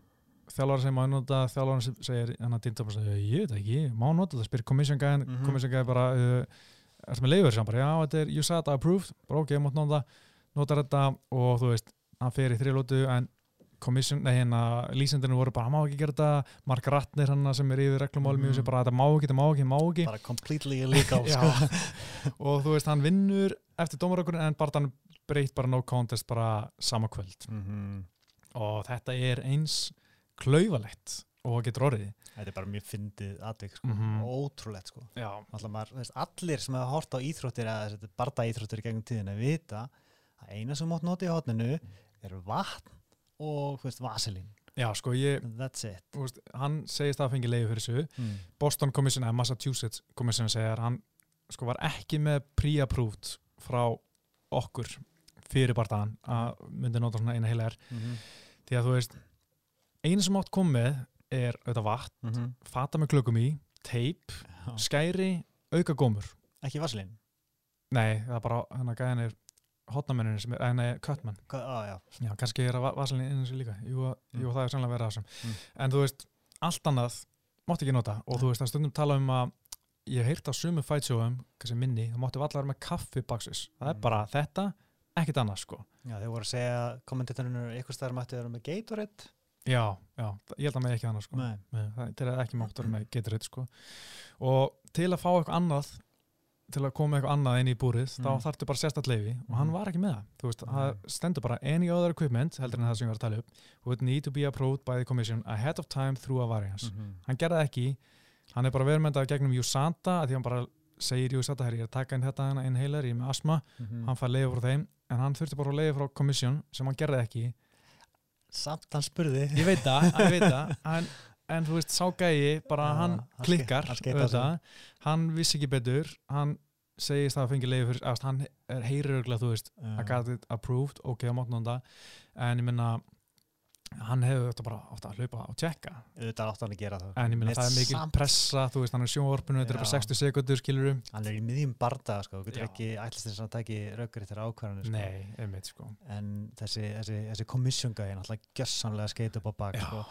þjálfara sem má nota, þjálfara sem segir hann að dýnda bara, segir, ég veit ekki, má nota það spyr commission guy, Mhm. commission guy bara uh, ertu með leiður sem bara, já, þetta er I approved, bara ok, mátt nota notar þetta og þú veist hann fer í þriðja lótu en hérna, lýsendinu voru bara, hann má ekki gera þetta Mark Ratner hann sem er yfir reglumálum mm Mhm. bara, þetta má ekki, þetta má ekki, má ekki bara completely illegal sko og þú veist, hann vinnur eftir dómarökurinn en bara hann breytt bara no contest bara sama kvöld Mhm. og þetta er eins klaufalegt og getur orðið þetta er bara mjög fyndið atvik sko. Mhm. ótrúlegt sko Já, Alltaf maður, veist, allir sem hafa hort á íþróttir eða barda íþróttir í gegnum tíðina vita að eina sem mátt nota í hotninu er vatn og veist, vaselín. Já, sko, ég, veist, hann segist að fengi leiði fyrir þessu. Mm. Boston Commission eða Massachusetts Commission segir hann sko var ekki með pre-approved frá okkur fyrir bardaðan að myndi nota svona eina heila er Mm -hmm. því að þú veist einu sem átt komið er auðvitað vatn, Mm -hmm. fata með klökum í teip, skæri, auka gómur. Ekki vaslin nei, það er bara hann að gæðan er hotnamennin sem er, en nei, köttmenn ah, já. já, kannski er að vasalinn inn þessu líka jú, Mm. jú, það er sannlega verið að þessum Mm. en þú veist, allt annað mátti ekki nota og þú veist, það stundum tala um að ég hef heyrt á sumu fætsjóðum kannski minni, það mátti allar með kaffibaksis það er Mm. bara þetta, ekkit annað sko já, þeir voru að segja kommentatorinu eitthvað staðar mætti vera með Gatorade já, já, ég held að með ekki annað sko Nei. Nei, það er ekki mátt að vera með getur sko og til að fá eitthvað annað til að koma eitthvað annað inn í búrið þá Mm. þarftu bara sérstætt leifi og hann Mhm. var ekki með það þú veist, það Nei. stendur bara any other equipment heldur en það sem ég var að tala upp would need to be approved by the commission ahead of time through a variance Mhm. hann gerði ekki, hann er bara verðmyndað gegnum USANTA, að því hann bara segir í USANTA, herri, ég er að taka inn þetta hérna inhaler, ég er með asma, Mhm. hann fær leiði frá þeim en hann þurfti bara að leiði frá commission sem hann gerði ekki samt hann spurði ég veit það, ég veit það en, þú veist, sá gæi bara Já, hann hann klikkar hann auðvitað. hann vissi ekki betur hann segist það að fengi leiði fyrir að hann er heyrir örgulega, þú veist I got it approved, ok, á mótnanda en ég minna hann hefur þetta bara ofta að hlaupa og tjekka auðvitað átt hann að gera það en ég minna það er mikil samt- pressa þú veist, hann er sjónvarpinu, þetta er bara Já. 60 sekundur skilurum, hann er í miðjum barda sko, þú getur ekki ætlist þess að hann taki raukur eftir ákvarðanir sko. nei, einmitt sko en þessi, þessi, þessi komissjónga er náttúrulega gjössanlega skeit upp á bak Já. sko.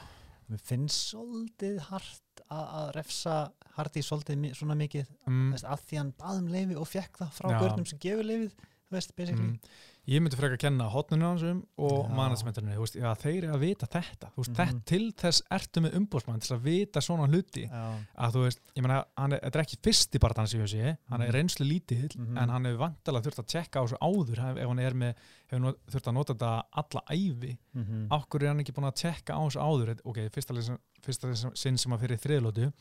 Mér finnst svolítið hart að, refsa Hardy svolítið svona mikið. Mm, veist, að því hann baðum leifi og fekk það frá Já. görnum sem gefur leifið þú veist, basically. Mm, ég myndi frekar að kenna hotninu hansum og Já. managementinu, þú veist, já, þeir eru að vita þetta þú veist, Mhm. þetta til þess ertu með umbóðsmann til að vita svona hluti Já, að þú veist, ég meina, hann er, er ekki fyrsti barðan sem ég sé, hann er Mhm. reynslu lítill Mhm. en hann hefur vantilega þurft að tjekka á þessu áður ef hann er með, hefur þurft að nota þetta alla æfi, mm -hmm. hverju er hann ekki búin að tjekka á þessu áður, ok, fyrsta, fyrsta sinn sem að fyrir þriðlótu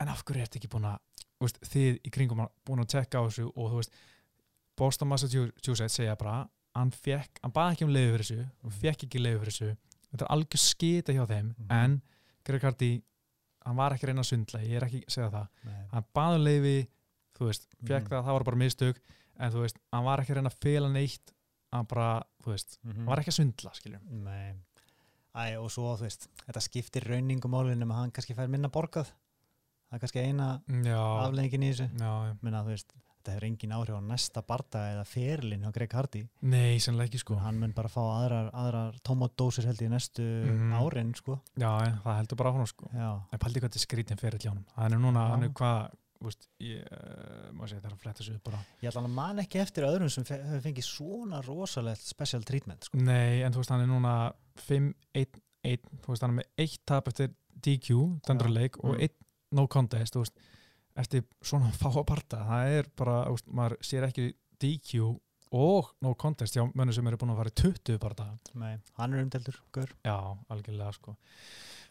en af hverju er þetta ekki búin að veist, þið í kringum búin að tjekka á þessu og þú veist, Boston Massachusetts segja bara, hann fekk hann baði ekki um leiði fyrir þessu, hann fekk ekki leiði fyrir þessu, þetta er algjör skita hjá þeim Mhm. en Greg Hardy hann var ekki reyna að svindla, ég er ekki að segja það Nei. hann baði um leiði, þú veist fekk Mhm. það, það var bara mistök en þú veist, hann var ekki reyna að fela neitt hann bara, þú veist, Mhm. hann var ekki að svindla skiljum, Nei. Æ, og svo, þú veist, þetta skiptir rauningumálinn um að hann kannski fær minna borgað það er kannski eina já, afleggingin í þessu. Menna, þú veist, þetta hefur engin áhrif á næsta barda eða ferlinn hjá Greg Hardy. Nei, sannlega ekki sko. Hann mun bara fá aðrar, aðrar tómatdósir held ég næstu Mhm. árin sko. já, já, það heldur bara á hann sko. Já, en paldi hvað þetta er skrítin fyrir hjá hann er núna, hann er hvað þú veist, ég, uh, segja, það er að fletta sig upp bara. Ég ætla að man ekki eftir öðrum sem fe- hefur fengið svona rosalegt special treatment sko. nei, en þú veist, hann er núna 5-1-1, þú veist, hann er með eitt tap eftir DQ, dendurleik og Mm. eitt no contest, þú veist eftir svona fáa parta, það er bara veist, maður sér ekki DQ og no contest hjá mönnum sem eru búin að fara í 20 parta, Nei, hann er umdeldur, gaur. Já, algjörlega sko.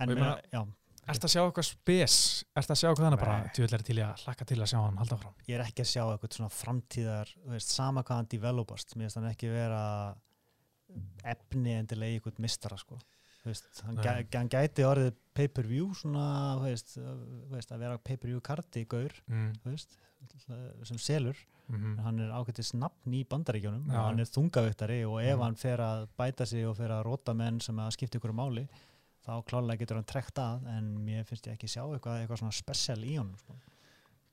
En ég meina, já, Ertu að sjá eitthvað spes? Ertu að sjá eitthvað þannig bara? Djúvill er til í að hlakka til að sjá hann halda fram? ég er ekki að sjá eitthvað svona framtíðar veist, sama hvað hann developast. Mér finnst hann ekki vera efni endilega í eitthvað mistara sko. Veist, hann, gæ, hann gæti orðið pay-per-view svona, veist, veist, að vera pay-per-view karti gaur Mm. sem selur Mm en hann er ágættis nafn í bandaríkjónum og hann er þungaviktari og ef Mhm. hann fer að bæta sig og fer að róta menn sem að skipta ykkur máli þá klálega getur hann trekt að en mér finnst ég ekki sjá eitthvað, eitthvað svona spesial í honum sko.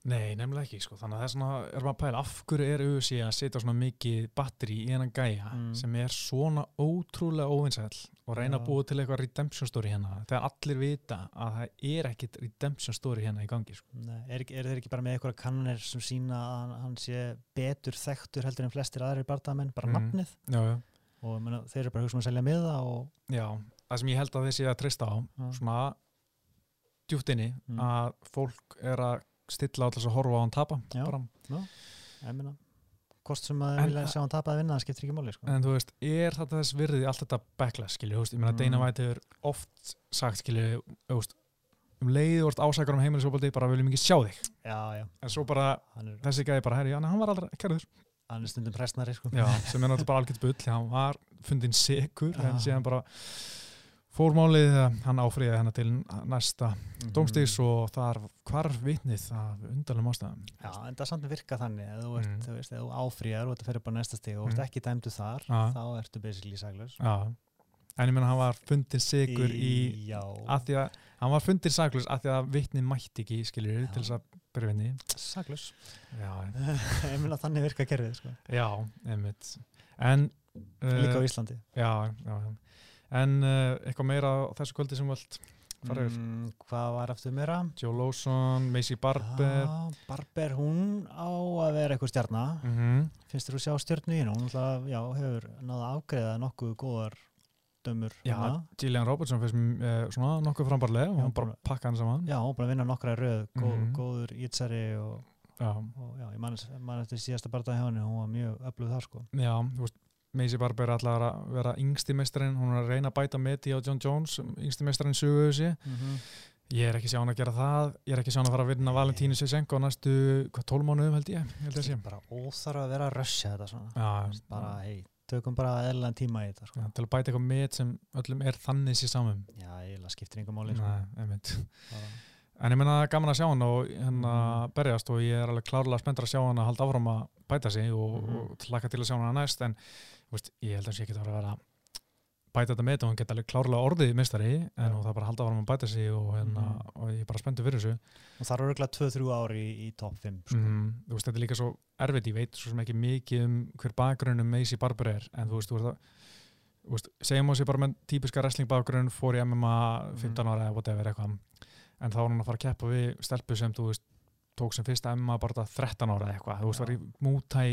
Nei, nefnilega ekki sko. Þannig að það er svona, er maður að pæla af hverju er UFC að setja svona mikið batteri í hennan gæja Mm. sem er svona ótrúlega óvinsæll og reyna að Já. búa til eitthvað redemption story hérna þegar allir vita að það er ekkit redemption story hérna í gangi sko. Nei, er, eru þeir ekki bara með eitthvað kannanir sem sína að hann, sé betur þekktur heldur en flestir aðrir barndamenn, bara Mhm. nafnið Já, já. og ég meina, þeir eru bara að hugsa um að selja miða og Já, það sem ég held að þessi að treysta á Já. svona djúpt inni Mm. að fólk er að stilla alltaf að horfa á hann tapa Já. bara. ég meina, kost sem að En- vilja sjá hann tapa að vinna, það skiptir ekki máli sko. en þú veist, er þetta þess virði allt þetta backlash, skilju, ég meina Mm. Dana White hefur oft sagt, skilju, um leiði vort ásakar um heimilisopaldi bara viljum ekki sjá þig, já, já, en svo bara er, þessi gæði bara, herri, já, hann var aldrei kærður hann er stundum presnari sko. já, sem er náttúrulega bara algjört bull hann var fundin sekur, en Já. síðan bara fórmálið hann áfriði hennar til næsta Mhm. dómstíks og þar hvarf vitnið af undarlegum ástæðum Já, en það samt virka þannig að þú, Mm. þú þú áfrýjar og þetta fer upp á næsta stig og þú Mm. ert ekki dæmdu þar, Já. þá ertu basically saglus. Já, en ég menna hann var fundin sigur í, Já, að því að hann var fundin saglus að því að vitnið mætti ekki skiljur Já. til þess að byrja vinni saglus. Já, Ég meina þannig virka kerfið, sko. já, einmitt en Líka á uh, Íslandi. já, já, já. En uh, eitthvað meira á þessu kvöldi sem völd fara yfir Mm, hvað var aftur meira? Joe Lawson, Macy Barber Já, Barber, hún á að vera eitthvað stjarnar. mm -hmm. Finnst þér að sjá stjörnu í? Hún já, hefur náða að afgreða nokkuð góðar dömur. Já. Gillian Robertson finnst uh, svona nokkuð frambarlega og hann bara bara- pakka hann saman Já, hún að vinna nokkra röð, góð, Mhm. góður ítsari og, Já, og já, ég man, man eftir síðasta barða hjá henni, hún var mjög öflug þar, sko. já þú veist Macy Barber er allar að vera yngsti meistarinn hún er að reyna að bæta meti á John Jones yngsti meistarinn sögu þessi Mm ég er ekki sjá hann að gera það ég er ekki sjá hann að fara að vinna Valentínu Sisenko á næstu, hvað, 12 mánuðum held ég, ég held ég að sé bara óþarf að vera að rössja þetta svona Já, bara, hei, tökum bara eðlan tíma í þetta sko. já, til að bæta eitthvað met sem öllum er þannig sér samum já, eiginlega skiptir yngur máli sko. En ég menna gaman að sjá hann og hann að Mhm. berjast og ég er alveg klárlega spenntur að sjá hann að halda áfram að bæta sig og, Mhm. og hann veist, ég held að sé ekki að vera að bæta þetta með þetta og hann geta alveg klárlega orðið mistari en Já. það bara að halda áfram að bæta sig og, hérna, Mhm. og ég er bara spenntur fyrir þessu og það eru örgulega 2-3 ári í, í top 5 sko. mm, þú veist, þetta er líka svo erfitt ég veit svo sem ekki mikið um hver bakgrunnum Macy Barber er en þú veist, þú veist segjum á sig bara með típiska wrestling bakgrunn fór í MMA 15 ára eða whatever eitthvað en þá var hún að fara að keppa við stelpu sem þú veist tók sem fyrsta MMA bara 13 ára eða eitthvað þú veist, var í mútæ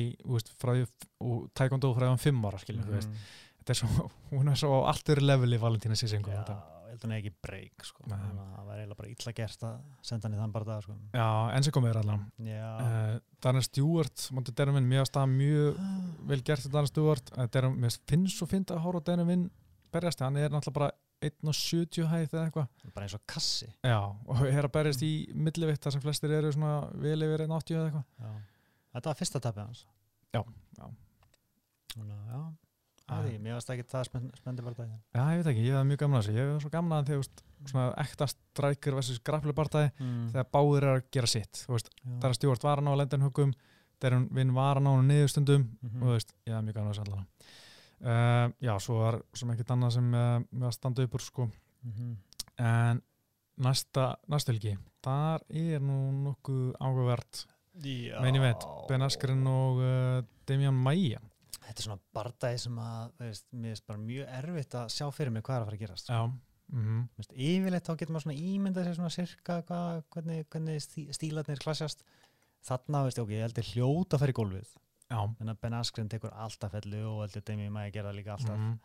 og tækondó um 5 ára skilur, þú veist, Mhm. þetta er svo hún er svo á allt öðru leveli Valentína Sisenko já, þetta. ég held að hún ekki breyk sko. Það var eiginlega bara illa gert að senda hann í þann bara dag sko. já, enn sem komið er allan uh, Darren Stewart, Darren Vinn mjög að staða mjög vel gert Darren Stewart uh, Darren, mér finnst svo fint að hóra Darren Vinn berjast, hann er náttúrulega bara 1.70 hæð eða eitthvað bara eins og kassi já, og er að berjast í millivitt þar sem flestir eru svona vel yfir 1.80 eða eitthvað þetta var fyrsta tapið hans Já, já. Núna, já. Æ, mér varst ekki það spenn, spendi bara dag Já, ég veit ekki, ég hef mjög gaman að þessu ég hef svo gaman að þegar svona ekta strækir versus graflubartæði mm. þegar báðir er að gera sitt þú veist, Já. Darren Stewart var hann á lendinhugum Darren Vinn var hann á niðurstundum Mhm. og þú veist, ég hef mjög gaman að þessu allan uh, Já, svo var sem ekkert annað sem uh, með að standa upp úr sko Mhm. en næsta, næsta helgi þar er nú nokkuð áhugavert Já. meini veit, Ben Askren og uh, Damian Maia Þetta er svona bardagi sem að, veist, mér er bara mjög erfitt að sjá fyrir mig hvað er að fara að gerast. Já, mm Þú veist, yfirleitt þá getur maður svona ímyndað sér svona sirka hvað, hvernig, hvernig stí- stílarnir klassjast. Þarna, veist, ok, ég heldur hljóta að fara í gólfið. Já En að Ben Askren tekur alltaf fellu og heldur Demi Maia gera það líka alltaf. mhm.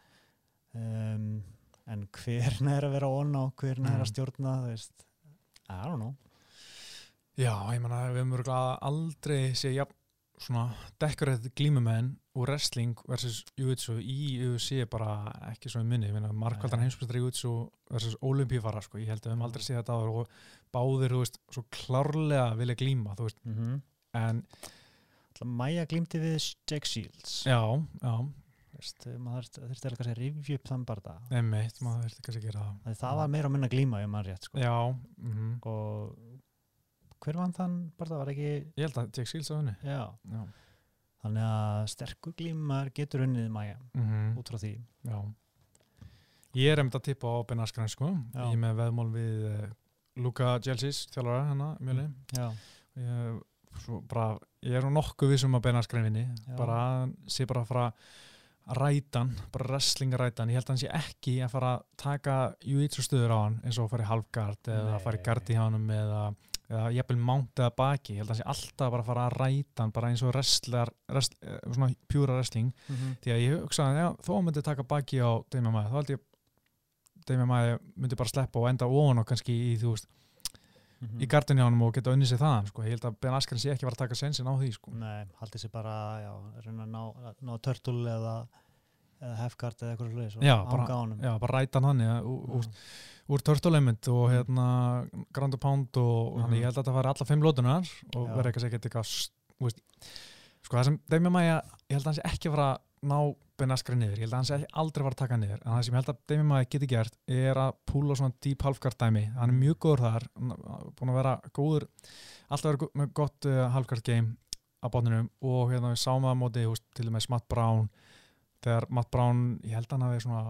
Um, en hvernig er að vera onna og hvernig er Mm. að stjórna, þú veist, I don't know. Já, ég menna við höfum örugglega aldrei sé jafn svona dekorið glímumenn og wrestling versus Jiu-Jitsu í UFC bara ekki svo í minni, ég meina markvaldan heimsbyrstari Jiu-Jitsu versus olimpífara sko, ég held að við höfum aldrei séð þetta og báðir, þú veist, svo klárlega vilja glíma, þú veist, Mm -hmm. en Maia glýmdi við Jack Shields. já, já, Veist, maður þurfti alveg að rifja upp þann barða. einmitt, maður þurfti kannski að gera það Það, var meira að minna glíma, ef maður rétt, sko. Já, mhm og hver vann þann bara það var ekki ég held að Jack Shields á henni já. Já, þannig að sterkur glímar getur unnið mæja mhm út frá því Já. Ég er einmitt að tippa á Ben Askren sko. Já. Ég með veðmál við uh, Luka Gelsis, þjálfara hennar, mjöli. já, Ég, svo bara, ég er nú nokkuð vissum að Ben Askren vinni. Já. Bara, sé bara að fara að rætan, bara wrestling rætan. Ég held að hann sé ekki að fara að taka jiu-jitsu stöður á hann eins og að fara í halfgard eða að fara í gardi hjá hann eða, eða jafnvel mount eða baki. Ég held að hann sé alltaf bara að fara að ræta hann bara eins og wrestler, rest, eh, svona pjúra wrestling því að ég hugsaði að þó hann myndi taka baki á Damian Maia, þá held ég Damian Maia myndi bara sleppa og enda ofan og kannski í, þú veist, Mhm. í gardin hjá hann og geta unnið sér þaðan sko. ég held að Ben Askren sé ekki að fara að taka sensin á því sko. Nei, haldið sér bara já, að ná, ná törtul eða, hefgard eða eitthvað sluðis Já, bara- honum já, bara ræta hann hann úr, úr, úr Turtle-element og hérna Grand Pound og Mhm. hann, ég held að það fari alla fimm lótunar og verði eitthvað ekkert eitthvað s- þú veist, sko það sem Damian Maia, ég held að hann sé ekki að fara að ná Ben Askren niður, ég held að hann sé ekki aldrei var að taka niður, en það sem ég held að Demi Maia geti gert er að púla svona deep halfguard dæmi. Hann er mjög góður þar, búin að vera góður, alltaf verið með gott uh, halfguard game á botninum. Og hérna við sáum það á móti, húst, til og með Matt Brown, þegar Matt Brown ég held að hann hafi svona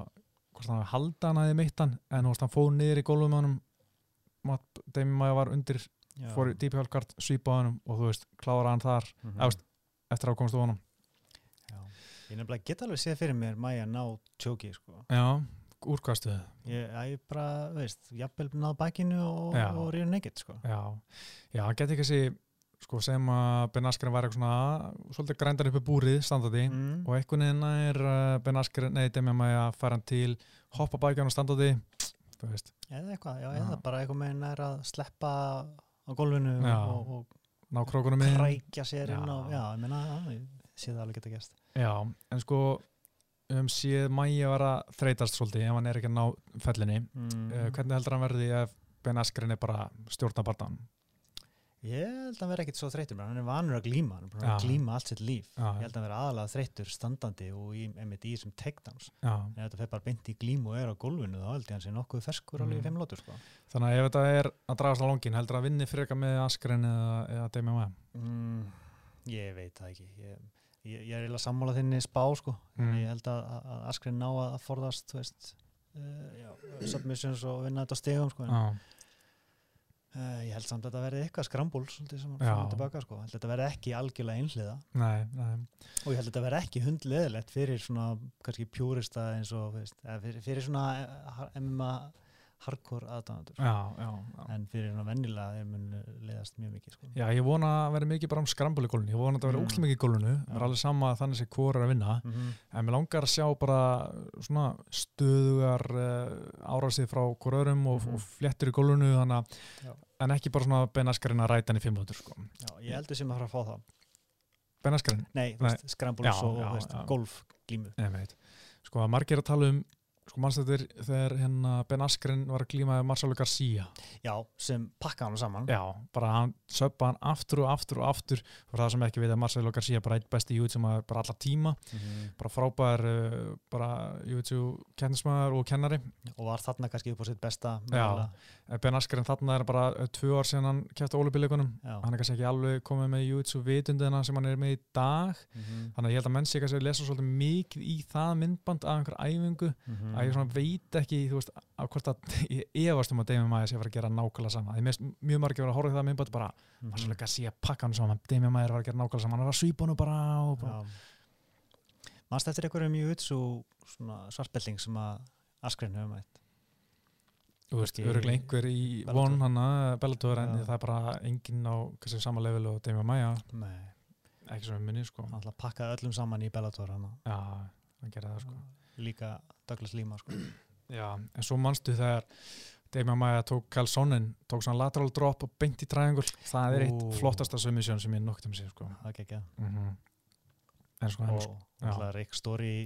hvort hann hafi halda hann hafi meitt hann, en húst, hann fóð niður í gólfum hann Demi Maia var undir, Já. fór í deep halfguard svípa á hann og þú veist, klára hann þar. Eða, veist, eftir að komast á honum. Ég nefnilega get alveg séð fyrir mér Maja ná tjóki sko. Já, úrkastuðu Ég, ég bara, veist, jafnvel náð bakinu og, og ríður nekitt sko. Já, já, hann geti ekki þessi sko sem að Ben Askren var svona svolítið grændar uppi búrið standandi mm. og einhvern veginn er uh, Ben Askren nei, Maia að fara hann til hoppa bækjan og veist, Eða eitthvað, já, eða bara eitthvað með er að sleppa á gólfinu Já. og, og, ná krókunum og inn krækja sér inn Já. og, já, ég meina, já, ég sé það alveg geta gæst. Já, en sko um séð Maia vera þreytast svolítið ef hann er ekki að ná fellinni Mm. uh, hvernig heldur hann verði ef Ben Askren er bara stjórna barndan Ég held að hann vera ekkit svo þreytur, hann er vanur að glíma, hann er búin Já. að glíma allt sitt líf. Já. Ég held að hann vera aðalega þreytur standandi og í, í þessum takedowns. Já, Ef þetta fer bara beint í glímu og er á gólfinu, þá held ég hann sé nokkuð ferskur alveg í Mm. fimm lótur, sko. þannig að ef þetta er að dragast á longin heldur að vinni frekar með Askren eða, eða Mm, ég. Ég, er eiginlega sammála þinni spá, sko. Mm. Ég held að, að, Askren ná að forðast, veist, uh, já, submissions og vinna þetta á stegum, sko. En, uh, ég held samt að þetta verði eitthvað skrambúl, svolítið sem fór tilbaka, sko. Ég held að þetta verði ekki algjörlega einhliða. nei, nei Og ég held að þetta verði ekki hundleðilegt fyrir svona kannski pjúrista eins og veist, fyrir, fyrir svona eh, MMA hardcore já en fyrir svona vennilega þeir mun leðast mjög mikið sko. Já, ég vona að vera mikið bara um skrambul í gólunni ég vona að það vera Mm. úkslega mikið í gólunu Já. það er alveg sama að þannig sé hvor er að vinna mm -hmm. en mér langar að sjá bara svona stöðugar uh, árásið frá hvor öðrum og, Mhm. og fléttur í að Já. en ekki bara svona benaskarinn að ræta hann í fimm lótur sko. Já, ég heldur sem að fara að fá það benaskarinn, Nei, Nei. Já, og já, veist, já. golfglímu sko að margir að tala um sko mannstættir þegar hérna Ben Askren var að glíma með Marcelo Garcia? Já, sem pakka hann saman. Já, bara hann söppa hann aftur og aftur og aftur. Og það sem ekki við að Marcelo Garcia bara eitt besti júið sem að bara alla tíma. Mhm. bara frábær uh, bara YouTube kennismæður og kennari og var þarna kannski upp á sitt besta Já. Eh, Ben Askren þarna er bara uh, tvö ár síðan hann kæfti ólipileikunum Já. hann er kannski ekki alveg komið með YouTube vitundina sem hann er með í dag Mhm. þannig að ég held að menn sé kannski að lesa svolítið mikið í það myndband af einhver æfingu Mhm. að ég veit ekki þú veist, að hvort að ég efast um að Demi Maia sé að fara að gera nákvæmlega sama því mér finnst mjög margir að vera að horfa í það myndband bara Mhm. Marcelo Garcia pakka hann saman Demi Maia er að að gera nákvæmlega sama hann er að svípa hann bara og bara Já. Manst eftir einhverjum jutsu svartbelling sem að Askren hefur mætt? Þú veist, öruglega einhver í von hann að Bellator en það er bara enginn á kannski sama level og Demi Maia. Nei, ekki sem við minni sko. Hann ætla að pakka öllum saman í Bellator hann já, hann gerði það sko. Líka Douglas Lima sko. já, en svo manstu þegar Demi Maia tók Calzonin tók svona lateral drop og beint í triangle. Það er eitt Ú. flottasta submission sem ég nokt um sig sko. Það er ekki mm en sko og Rick Story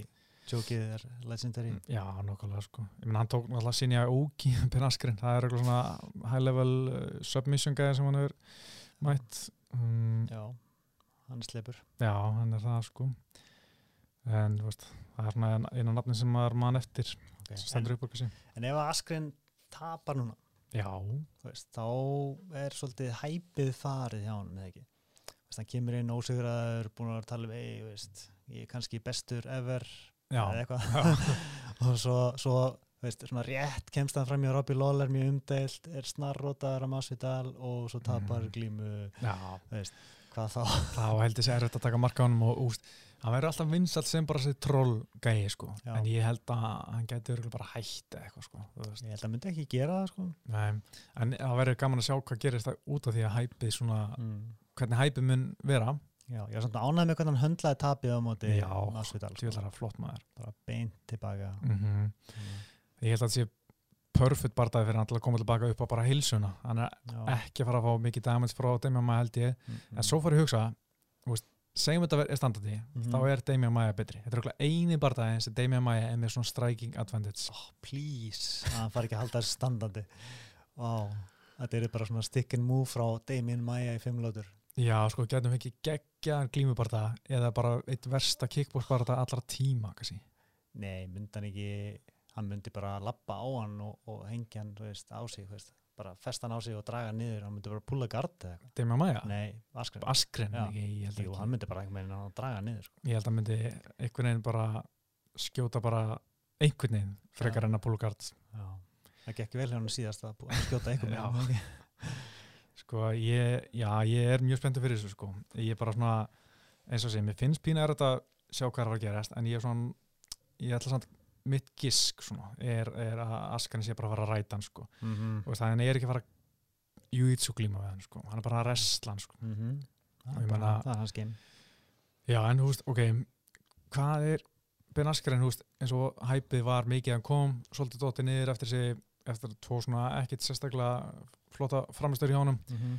jókið er legendary. Já, nokkulega sko. Menn hann tók náttúrulega sinja ógi Ben Askren, það er eitthvað svona high level uh, submission gæði sem hann hefur mætt. Um, já, hann sleipur. Já, hann er það sko. En veist, það er svona einu nafni sem maður mann eftir okay. en, en ef Askren tapar núna? Já, veist, þá er svolítið hæpið farið hjá hann eða ekki hann kemur inn ósigraður búin að að tala um veist, ég er kannski bestur ever eða eitthvað. Og svo, svo veist, svona rétt kemst hann fram í Robbie Lawler mjög umdeilt, er snarrótaður á Masvidal og svo tapar Mhm. glímu já. hvað þá? Þá held ég sér erfitt að taka marka á honum og úst, hann verður alltaf vinsall sem bara sér troll gæi sko, en ég held að hann örugglega bara eða eitthvað sko, veist. Ég held að myndi ekki gera það sko. Nei, en það verður gaman að sjá hvað gerist það út af því að hæpið svona, mm. Hvernig hæpið mun vera já, ég var samt ánægð með hvernig hann höndlaði tapið á móti Já, Masvidal sko. það er flott maður bara beint tilbaka mm mm. ég held að það sé perfect bardaði fyrir hann til að koma tilbaka upp á bara hilsuna hann er já. ekki að fara að fá mikið damage frá Damian Maia held ég, mm. en svo fór ég að hugsa veist, segjum þetta er standardi Mhm. þá er Damian Maia betri, þetta er okkur eini bardaði sem Damian Maia er með svona striking advantage oh, please hann fari ekki að halda þessu standandi wow. þetta er bara svona stick and move frá Damien Maia í fimm lótur Já, sko, getum við ekki geggjaðan glímubarta eða bara eitt versta kickboxbarta allra tíma, kannski. Nei, myndi hann ekki hann myndi bara lappa á hann og, og hengja hann, þú veist, á sig, þú veist bara festa hann á sig og draga hann niður hann myndi bara púla gard eða eitthvað Demi Maja? Nei, Askren Askren, Já. ekki, ég held Jú, ekki. hann myndi bara einhvern veginn að draga hann niður sko. Ég held að myndi einhvern veginn bara skjóta bara einhvern veginn frekar Já. en að púlugard. Já, það gekk vel hann síðast að að skjóta einhvern veginn Sko, ég, já, ég er mjög spenntur fyrir þessu, sko. Ég er bara svona, eins og sé, mér finnst pína er þetta sjá hvað er að gerast, en ég er svona, ég ætla samt, mitt gisk, svona, er, er að Askren sé bara að fara að ræta hann, sko. mm -hmm. Og það hann er ekki að fara að júitsu glíma við hann, sko. Hann er bara að resla hann, sko. það, ég er bara- það er hans game Já, en þú veist, ok, hvað er Ben Askren, þú veist, eins og hæpið var mikið að hann kom, svolítið dóttið niður eftir sig, eftir tvo svona ekkit sérstaklega flotta framistöður hjá honum mm -hmm.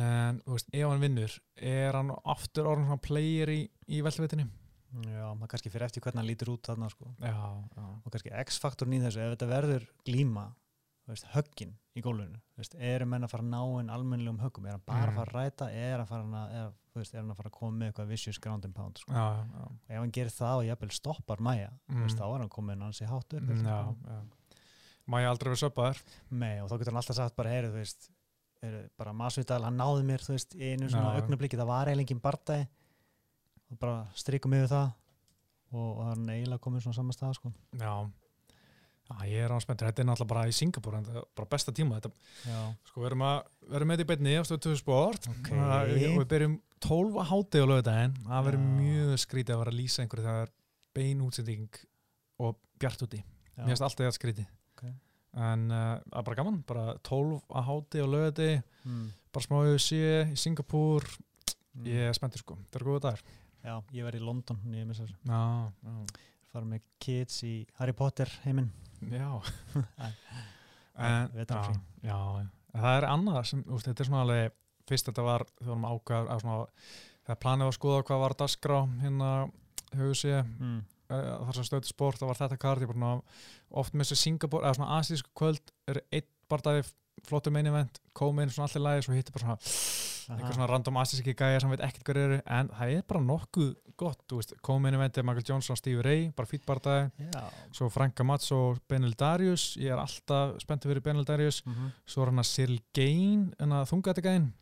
en þú veist, ef hann vinnur er hann aftur orðin svona player í, í veltvitinni? Já, maður kannski fyrir eftir hvernig hann lítur út þarna sko. Já, já, og kannski X-faktorn í þessu ef þetta verður glíma höggin í veist, eru menn að fara að ná en almennilegum höggum er hann bara Mm. að fara að ræta er, að fara að, er, veist, er hann að fara að koma með eitthvað vicious ground and pound sko. já, ef hann gerir það og jafnvel stoppar Maja Mm. þá er hann komin hans í hátt upp já, já. Má ég aldrei vera söpaður? Nei, og þá getur hann alltaf sagt bara heyrðu, þú veist, heyrðu, bara Masvidal, hann náði mér þú veist, í einu svona Já. augnabliki það var eiginlega engin bardagi. Og bara strykum yfir það. Og, og hann er eiginlega komin svona saman stað sko. Já, já, ég er án spenntur, þetta er náttúrulega bara í Singapur, það er bara besta tíma, þetta. Já, Sko, við erum, erum með í beinni á stöðu sport. Ok. og við byrjum 12 að háti á lögudaginn það verður mjög skrítið að vera að lýsa einhverju það er bein útsending og bjart úti. Já. mér finnst alltaf þetta skrítið En uh, það er bara gaman, bara 12 að háti á lögudagi, Mm. bara smá UFC í Singapur, Mm. ég er spenntur sko. Það er góða dagar. Já, ég verði í London en ég missa þessu já, já, fara með kids í Harry Potter heiminn. Já. Já, en, já, já, en það er annað sem, úst, þetta er svona alveg fyrst þetta var, þegar við varum ákvæður að svona, þegar planið var að skoða hvað var dagskrá hérna höfðu sé mm. Uh, þar sem stöðu sport, það var þetta svona, oft með þessu Singapore eða svona asísku kvöld er einn barndagi flottu main event, komið inn svona allir lægi svo hittir bara svona eitthvað svona random asíski gæja sem veit ekkert hver eru en það er bara nokkuð gott, komið inn event er Michael Johnson, Stevie Ray, bara fýtt barndagi Já. Svo Franka Mats og Benel Darius ég er alltaf spenntið fyrir Benel Darius. Mm -hmm. svo er hann að en að þungategæðin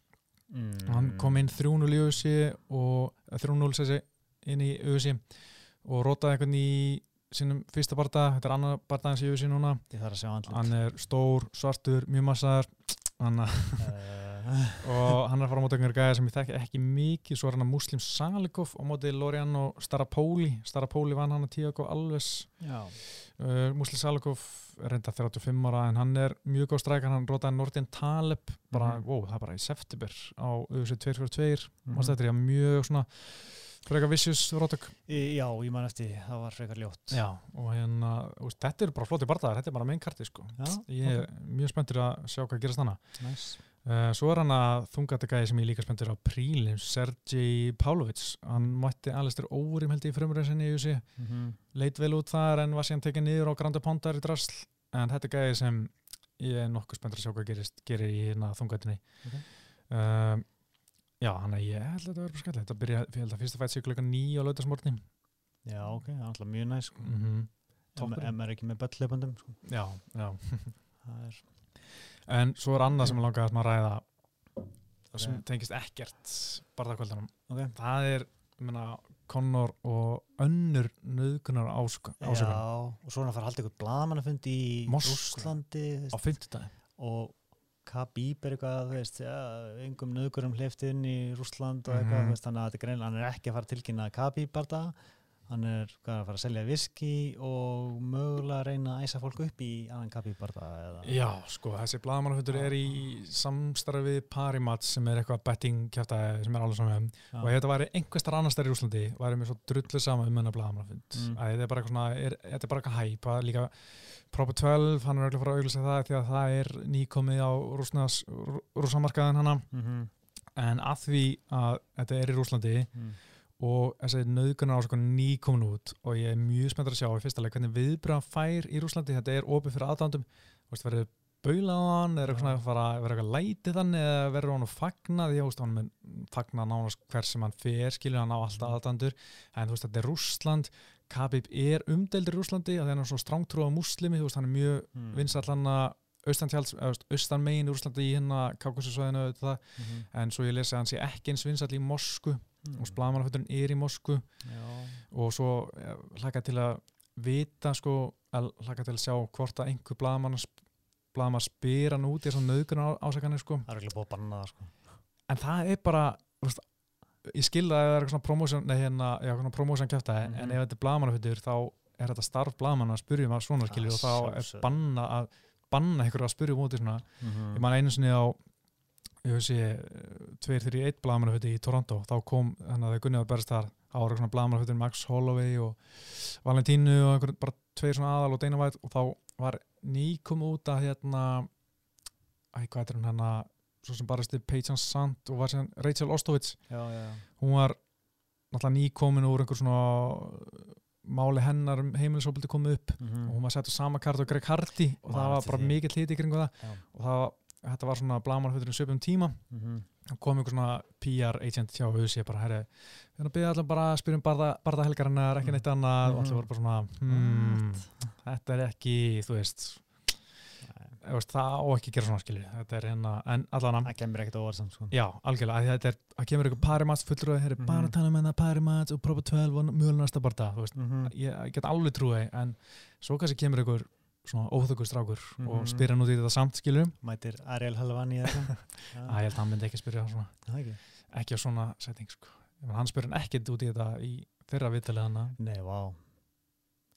mm. hann kom inn 3-0 í öðusi og 3-0 sessi inn í öðusi og rótaði einhvern í sínum fyrsta barda, þetta er annar öðusi núna, Ég að sjá andlut hann er stór, svartur mjög massaðar uh, og hann er að fara á móti einhverju gæða sem ég þekki ekki mikið, svo er hann að Muslim Salikov á móti Loriano Starapoli. Starapoli vann hann að Tiago Alves. Já. Uh, Muslim Salikov er reynda 35 ára en hann er mjög góð strækar, hann rótaði Nordin Taleb bara, Mhm. wow, það er bara í september á öðusi 242 Mhm. mm. er mjög svona frekar vicious rótök Já, ég man eftir, það var frekar ljótt Já, og hérna, úst, þetta er bara flotti bardaðar, þetta er bara main karti sko. Já, Ég er mjög spenntur að sjá hvað gerast hana. Nice Uh, svo er hann að þungategæði sem ég líka spenntur á prílim, Sergei Pavlovic. Hann mætti Alistair Órim held ég í frumurinn sinni í USA. mm -hmm. Leit vel út þar en var síðan tekið niður á Grandi Pondar í drasl. En þetta gæði sem ég er nokkuð spenntur að sjá hvað gerist, gerir í hérna þungatinni. Ok. Uh, já, hann að ég held að þetta verður bara skemmtilegt. Þetta byrja, ég held að fyrsta fætt sig klukkan nýja á lautasmortni. Já, ok, það er alltaf mjög næst sko. Mm -hmm. Ef maður er ekki með böllleipandum sko. Já, já. Er En svo er annað sem ég langaði að ræða sem Ok. tengist ekkert barðakvöldanum. Ok. Það er, ég meina, Conor og önnur nöðgunar ásökun Já, og svo er hann að fara að halda ykkur blaðmannafund í. Rússlandi á fimmtudagi. og Khabib er eitthvað, þú veist, yngum nöðgurum hleyft inn í Rússland og eitthvað, Mhm. þú veist, þannig að þetta greinilega, hann er ekki að fara tilkynna Khabib bara, hann er að fara að selja viski og mögulega að reyna að æsa fólk upp í annan eða, Já, sko, þessi blaðamannafundur er í samstarfi Parimat sem er eitthvað betting kjæftæði sem er alveg saman Já. og ef þetta væri einhver starf annar starf í Úslandi væri mér svo drullu sama um hennar blaðamannafund Mm. mm. þetta er bara eitthvað svona, er, þetta er bara eitthvað hæp líka Proper 12, hann er öll að fara að auglýsa það því að það er nýkomið á rúsamarkaðin hana Mhm. en að því að þetta er í Rúslandi Mm. Og þessi nöðgunar ásakon ný komin út og ég er mjög spenntur að sjá í fyrsta leik hvernig viðbröðan fær í Rúslandi þetta er opið fyrir aðdándum verður baula á hann er eitthvað að vera eitthvað læti þannig eða verður hann að fagna því að hann mun fagna nánast hver sem hann fer skilur hann á alltaf Mhm. aðdandur en þú veist þetta er Rússland. Khabib er umdeldur í Rússlandi að það er hann svona strángtrúa muslimi þú veist hann er mjög mm. vinsall hann að austantjáls, austan megin í Rússlandi í hérna Kaukasusvæðinu það Mhm. en svo ég lesi að hann sé ekki eins vinsall í Mosku Mm. og splamanaföturinn er í Mosku Já. og svo ja, hlaka til að vita sko, að hlaka til að sjá hvort að einhver blaðmann blaðmann spyr hann út í svona nöðgunar ásakanir sko. Það er ekki búið að banna það sko. en það er bara veist, ég skilða að það er eitthvað svona promotion nei, hérna, já, svona promotion kæfta Mhm. en ef þetta er blaðmannafötur þá er þetta starf blaðmann að spyrja um að svona skilur Að og þá er banna að banna einhverju að spyrja um út í svona mm. ég man einu sinni á ég veist ég, tveir, þrjir, eitt blaðmannaföti í Toronto, þá kom þannig að það gunnið að berast þar á svona blaðmannafötin Max Holloway og Valentínu og einhver, bara tveir svona aðal og White. Og þá var nýkom út að hérna æ, hvað er hún hérna svo sem bara stið Paige Sand og var sem Rachel Ostovits, Já, já, já. hún var náttúrulega nýkomin úr einhver svona máli hennar um heimilisofbildi komið upp. Mm. og hún var sett á sama kart og Greg Hardy. Og það var bara því. mikill hiti kringu það. Og það var, þetta var svona blaðmannaföturinn söpum tíma. Mm og kom einhver svona PR agent hjá Husi bara, herri, við erum að byggja allar bara að spyrja um barða, barðahelgarinnar, ekki Mm. neitt annað. Og Mhm. allir voru bara svona hmm, þetta er ekki, þú veist veist, það á ekki að gera svona skilju þetta er hérna, en allan Það kemur ekkert óvart samt sko. já, algjörlega, af því að þetta er að kemur eitthvað parimats fullur og þeir eru bara Mhm. að tala um hennar parimats og propa 12 og mjög næsta barða, þú veist. Mm ég, ég get alveg trúið, en svo kannski kemur einhver svona óþökkur strákur og Mhm. spyr hann út í þetta samt skilju Mætir Ariel eitthvað. að ég held að hann myndi ekki spyrja svona Það ekki. á svona setting sko. Hann spyr hann ekkert út í þetta í þeirra viðtalið hana Nei, vá.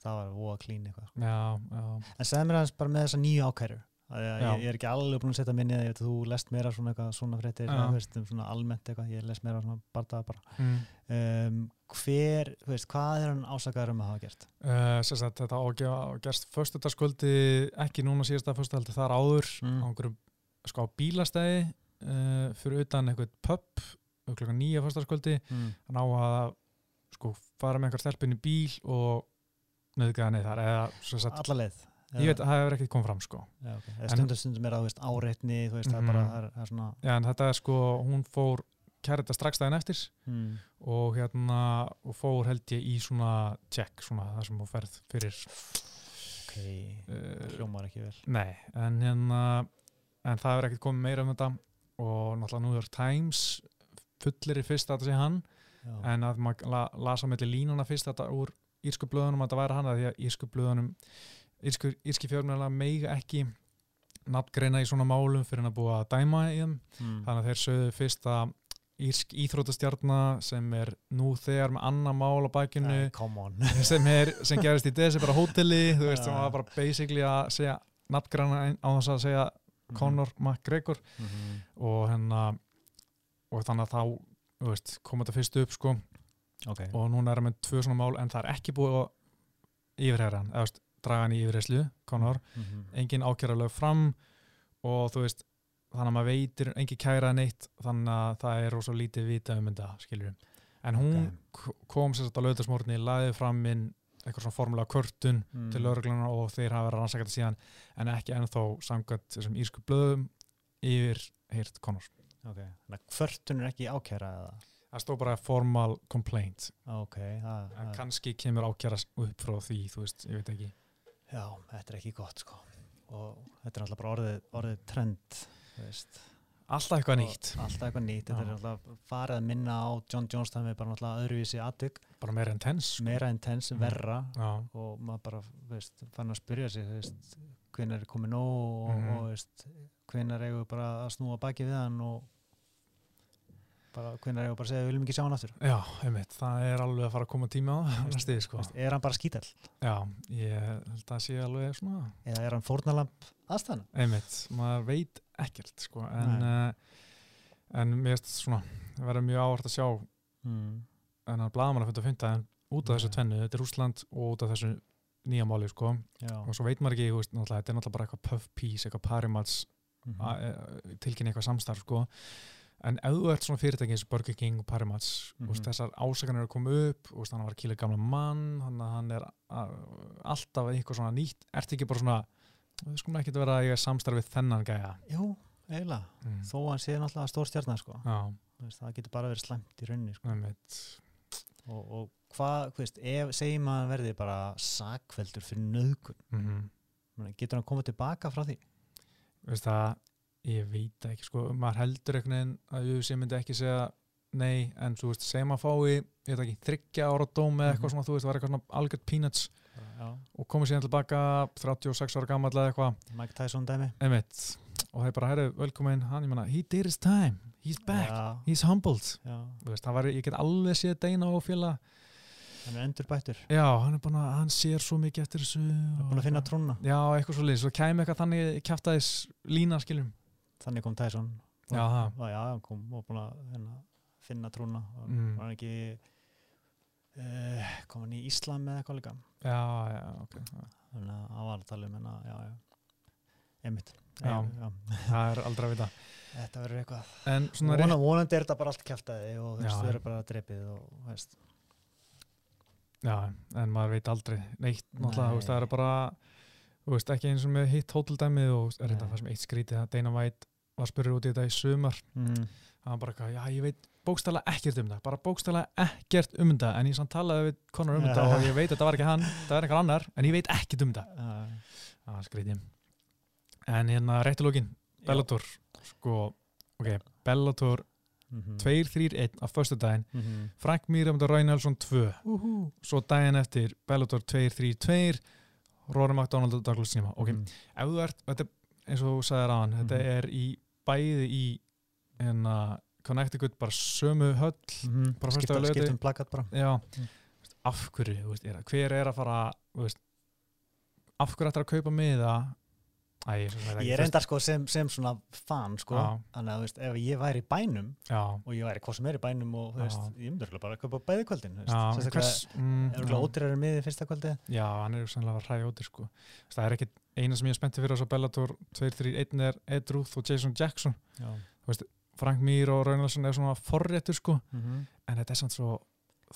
Það var voða klín eitthvað. sko. já, já, En segð mér aðeins bara með þessa nýju ákæru. Ég, er ekki alveg búin að setja minni að þú lest meira svona eitthvað svona fréttir veist, um svona almennt eitthvað, ég les meira svona bardaða bara. mm. Um, hver, þú veist, hvað er hann ásakaður um að hafa gert? uh, sagt, þetta ágjá gerst föstudagskvöldi ekki núna síðasta föstudagskvöldi þar áður Mm. á einhverjum sko bílastæði uh, fyrir utan einhvern pub klokkan nýja föstudagskvöldi Mm. hann á að sko fara með einhver stelpinn í bíl og nöðgæða neð þar eða sagt, Alla leið? Ég veit að það hefur ekkert komið fram sko Já, okay. En- stundum stundum er það, áreitni, veist, það bara, það það er svona... já, en þetta er sko, hún fór kæri þetta strax daginn eftir Mm. og hérna og fór held ég í svona check svona það sem hún ferð fyrir Ok, uh, hljómar ekki vel. nei, en hérna en það er ekkert komið meira um þetta og náttúrulega New York Times fullir í fyrst að þetta sé hann Já. en að maður la, lasa mellir línuna fyrst þetta úr írsku blöðunum að þetta væri hann að því að írsku blöðunum írsku, írski fjörnulega meiga ekki nafngreina í svona málum fyrir að búa að dæma í þeim Mm. þannig að þeir sögðu fyrst að írsk íþrótastjarnar sem er nú þegar með annar mál á come on. sem, er, sem gerist í desember á hóteli þú veist, Já. sem var bara basically að segja nafngræna á þess að segja Conor McGregor Mhm. og hérna og þannig að þá þú veist, kom þetta fyrst upp sko Ok. og núna er það með tvö svona mál en það er ekki búið að yfirherra hann eða þú veist, draga hann í yfirherslu Conor, Mhm. engin ákjæra lög fram og þú veist þannig að maður veitir, engin kæra neitt þannig að það er rosa lítið vita um þetta skilur en hún Ok. kom sér að lögðarsmórni, laðið fram inn eitthvað svona formulega kvörtun Mm. til lögregluna og þeir hafa verið að rannsaka þetta síðan en ekki ennþá samkvæmt þessum írsku blöðum yfir heyrt Conor. Ok, þannig að kvörtun er ekki ákæra eða? Það stóð bara formal complaint Ok, það, en kannski kemur ákjæra upp frá því, þú veist, ég veit ekki. Já, þetta er ekki gott sko. Og þetta er alltaf bara orðið, orðið trend. Alltaf eitthvað Og nýtt, Alltaf eitthvað nýtt, þetta er alltaf farið að minna á John það með bara alltaf öðruvísi aðtök, bara meira intens. meira intens, Mm. verra Já, og maður bara, veist, fann að spyrja sig, veist, hvenær er komið nóg og, Mhm. og, þú veist, hvenær eigum við bara að snúa baki við hann og bara eigum við bara að segja við viljum ekki sjá hann aftur. já, einmitt, það er alveg að fara að koma tími á það, því, sko. Er hann bara skítall Já, ég held að sé alveg svona, eða er hann fórnalamp aðstæðan? einmitt, maður veit ekkert, sko, en, uh, en mér finnst svona, það verður mjög áhvert að sjá Mm. en að blaðamann að funda að funda en út af þessu Nei. tvennu, þetta er Rúsland og út af þessu nýja máli, sko, Já. og svo veit maður ekki, veist, þetta er náttúrulega bara eitthvað puff piece, eitthvað parimats Mhm. tilkynni eitthvað samstarf sko. En ef þú ert svona fyrirtæki eins og Burger King og Parimats mm Mhm. þessar ásakanir eru að koma upp og að hann var að kýla gamla mann að hann er að, alltaf eitthvað svona nýtt ert ekki bara svona við skulum ekki vera að ég er samstarfið þennan gæja jú, eiginlega mm. þó að hann sé náttúrulega stór stjarnar sko. Þú veist, það getur bara verið slæmt í rauninni sko. og, og hvað, þú veist, ef segjum að verði bara sakveldur fyrir nöðgun mm getur hann komið tilbaka frá því veist það, ég veit það ekki sko, maður heldur einhvern veginn að UFC myndi ekki segja nei, en þú veist, segjum að fái ég veit ekki, þryggja ára dóm eða eitthvað Mhm. svona, þú veist, var eitthvað svona algjört peanuts. Já. og komið síðan tilbaka 36 ára gammal eða eitthvað, Mike Tyson dæmi. Einmitt. Og þeir bara, herru, velkomin, hann, ég menna he did his time, he's back, já, he's humbled. Veist, það var, ég get alveg séð Deina og fjöla, hann er endur bættur já, hann er búin að hann sér svo mikið eftir þessu hann er búin að finna trúna. Já, eitthvað svo liðs, svo kæmi eitthvað þannig kjaftaðis lína, skiljum þannig kom Tyson. Það. og, já, hann kom og búin að hérna, finna trúna. Og Mm. var hann ekki uh, kom hann í Íslam eða eitthvað líka? Já, já, ok þannig að hann var að tala um hérna, já, já. Einmitt. Já. já. það er aldrei að vita. Þetta verður eitthvað. En svona Vona, vonandi er þetta bara allt kæftæði og þú veist, þau eru bara drepið og þú veist, Já, en maður veit aldrei neitt, náttúrulega, Nei. það er bara þú veist, ekki eins og með hitt hóteldæmið og er þetta það sem eitt skrítið að Dana White var spurður út í þetta í sumar. Mm. hann var bara eitthvað, já, ég veit bókstæla ekkert um það, bara bókstæla ekkert um það. En ég samt talaði við Conor um Já. þetta og ég veit að þetta var ekki hann, það er einhver annar en ég veit ekkert um það, það var skrítið. En hérna réttilókin, Bellator sko, ok, Bellator mm 2-3-1 á föstu daginn -hmm. Frank um Roy Nelson 2 uh svo daginn eftir Bellator 2-3-2 Rory McDonald og Douglas Nima ok, mm. ef þú ert, þetta, er eins og þú sagðir aðan þetta Mhm. er í bæði í hérna Connecticut bara sömu höll -hmm. Bara fyrsta skipta, laugardag- skipta um plakat bara Mm. af hverju, veist, er, hver er að fara veist, af hverju ættir að kaupa miða Æ, ég, ég, er enda sko sem, sem svona fan sko, þannig að veist, ef ég væri í bænum já, og ég væri hvað sem er í bænum og veist, ég örugglega bara að kaupa bæði kvöldin veist, mm, er ódýrar miði fyrsta kvöldi Já, hann er sannlega að hræja óti sko. það er ekki eina sem ég er spenntið fyrir að Bellator 2-3-1 er Ed Ruth og Jason Jackson já. Frank Mir og Roy Nelson er svona forréttur sko. Mm -hmm. en þetta er samt svo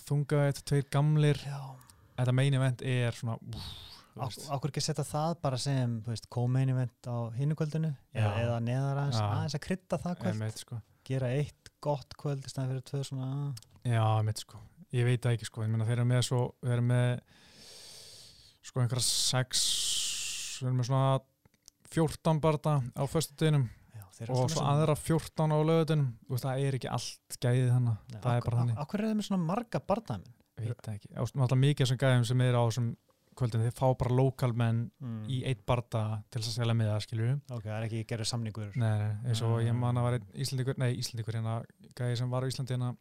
þungaðið, tveir gamlir já. þetta main event er svona úf, Á- veist. Ákveður ekki að setja það bara sem co-main event á hinnu kvöldinu? Já. eða, eða neðar aðeins, aðeins að krydda það kvöld? Einmitt, sko. gera eitt gott kvöld í staðan fyrir tvö svona Já, mitt sko, ég veit það ekki sko. Þeir eru með svo, þeir eru með sko einhverja sex þeir eru með svona 14 barða á já, þeir og svo aðra 14 á lögutunum það er ekki allt gæðið þannig það er bara þannig, Akkur er það með svona marga barndæmin veit það ekki. Og náttúrulega mikið sem gæðum sem er á þessum kvöldinu, þeir fá bara lokalmenn mm. í eitt barða til þess að selja með það skilju Ok, það er ekki gerður samningur Nei, nei, eins og Ah. ég man að var einn Íslandíkur, nei Íslandíkur hérna, gæði sem var á Íslandi hérna,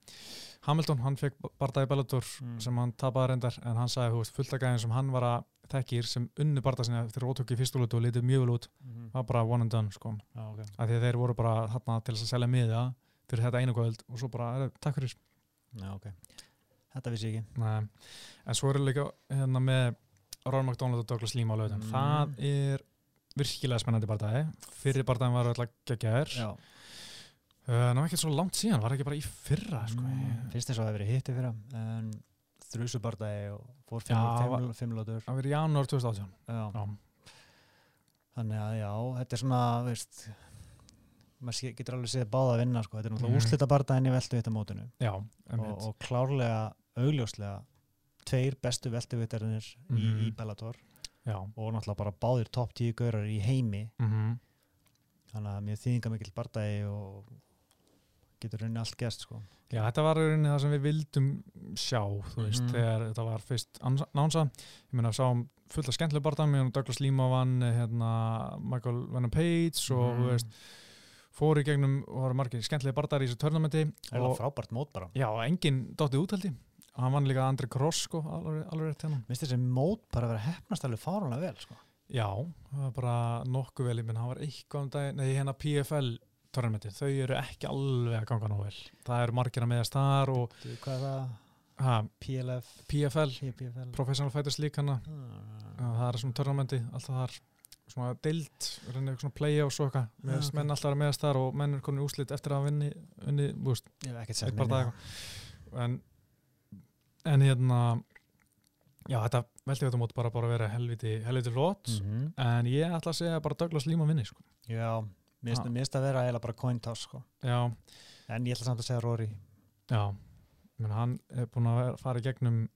Hamilton, hann fekk barða í Bellator Mm. sem hann tapaði reyndar en hann sagði, þú veist, fullt af gæðin sem hann var að þekkir sem unnu barða sinna þegar rótökki fyrstulútu og litið mjög vel út mm. var bara one and done, sko Já, ok af því að þeir voru bara þarna til þess að selja miða fyrir þetta einu kvöld og svo bara, takk fyrir Já, ok Þetta vissi ég ekki Nei. en svo eru líka hérna með Ron McDonald og Douglas Lima á lögutum Mm. það er virkilega spennandi barðaði fyrir barðaðin var alltaf geggjaður Já Uh, ná ekki svo langt síðan, var ekki bara í fyrra sko. mm. Fyrst eins og það hefur verið hitti fyrra en þrjusu bardagi og fór Já, var- fimm, fimm lótur Það var í janúar 2018 Já Já, Þannig að já, þetta er svona, veist maður getur alveg séð báða að vinna sko. þetta er náttúrulega mm. úrslita bardaginn í veltu þetta mótinu já og, og klárlega, augljóslega tveir bestu veltuvitarinnir í, Mhm. í Bellator já. og náttúrulega bara báðir topp tíu gaurar í heimi Mm þannig að mjög þýðinga mikill bardagi og getur rauninni allt gæst sko. já, þetta var í rauninni það sem við vildum sjá þú veist, Mhm. þegar þetta var fyrst nánsa, ég meina sáum fullt af skemmtileg barðan, með Douglas Lima vann hérna, Michael Venom Page og þú Mhm. veist, fóru í gegnum og voru margir skemmtilega barðar í þessu törnamenti það alveg frábært mót bara já, enginn dottið úthaldi hann vann líka Andri Kross sko, alveg, alveg rétt hérna. Minnst þessi mót bara að vera hefnast alveg fáránlega vel sko. Já, það var bara nokkuð vel, ég menn, hann var eitthvað um dag, nei, hérna PFL törnmeti, þau eru ekki alveg að ganga nóg vel. Það eru margir að meðast þar og Þú, hvað er það? ha, PLF PFL, PFL Professional Fighters League hana, ah, það er svona törnmeti, alltaf þar. Svona deild, reynir svona playa og svo eitthvað, Já, meðast ok. menn alltaf að meðast þar og menn er komin í úslit eftir að vinni, vinni, hef ekkert dag en, en hérna Já, þetta veldi þetta mót bara bara að vera helviti, helviti flott -hmm. en ég ætla að segja bara Douglas Lima vinni sko. Já, mér finnst að vera eiginlega bara coin toss sko. Já, en ég ætla samt að segja Rory já Men hann er búin að vera- fara í gegnum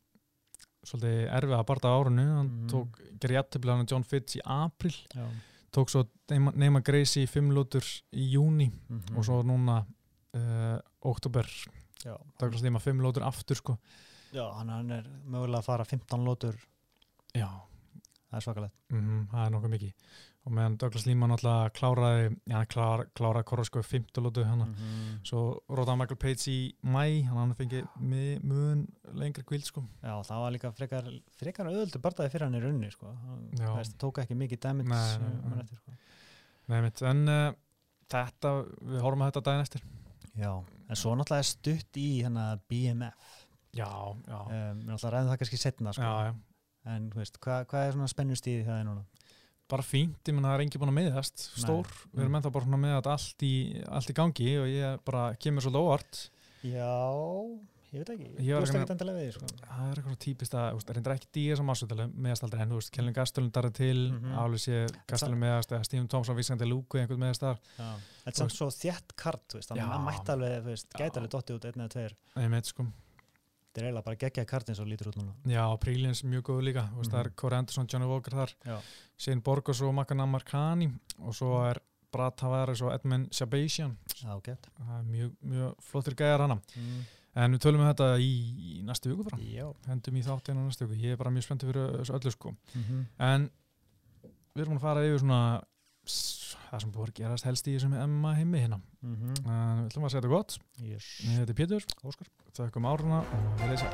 svolítið erfið að barta árunu hann Mhm. tók gerjættubli hann John Fitz í april Já. tók svo Neima Gracie í fimm lútur í júni Mm og svo núna uh, oktober, Já. Douglas Lima fimm lútur aftur sko. Já, hann, er mögulega að fara 15 lótur Já, það er svakalegt mm það er nokkuð mikið og meðan Douglas Lima náttúrulega kláraði hann klár, kláraði Korrasko fimmtu lútu hann -hmm. svo rótaði Michael Page í mæ hann hann fengið mun lengri kvild sko. Já, það var líka frekar, frekar auðvöldu bardaði fyrir hann í runni sko. veist, tók ekki mikið damage Nei, nei, man nei. eftir, sko. Nei, mitt, en uh, þetta, við horfum að þetta daginn eftir Já, en svo náttúrulega er stutt í hérna BMF Já, já, um, við náttúrulega ræðum það kannski setna sko. já, já. en þú veist, hvað hva er svona spennustíði það er núna? bara fínt, ég menna það er engi búin að meðast stór, við erum Mm. ennþá bara svona með þetta allt í, allt í gangi og ég bara kemur svolítið óvart Já, ég veit ekki Ég veist ekki endilega við því, sko. það er eitthvað típist að, þú veist, reyndar ekki dýr sem massutali meðast aldrei, en þú veist, Kjellin Gastelun darði til, mm. -hmm. Áli sé Gastelun meðast eða Stephen Thompson vísandi lúku einhvern meðast þar. Þetta er samt svo þjætt kart þú veist, Já. hann mætti alveg, þú veist, gæti alveg dottið út einn eða tveir ég meit sko Þetta er eiginlega bara geggjaði kart eins og lítur út núna. Já, Prílins mjög góðu líka, þú veist, það er Mhm. Corey Anderson, Johnny Walker þar. Shane Borgos og Makan Amarkani. Og svo er Brad Tavares og Edmund Shabasian er mjög, mjög flottir gæjar hana. Mm. en við tölum um þetta í, í næstu viku bara. Já. Hendum í þáttinu næstu viku, ég er bara mjög spenntið fyrir öllu sko. Mm -hmm. en við erum að fara yfir svona það sem búið að gerast helst í þessum Emma heimi hérna. Mm -hmm. en við ætlum að segja þetta gott. Yes. ég heiti Pétur, Óskar. Þakkum áruna og við leysum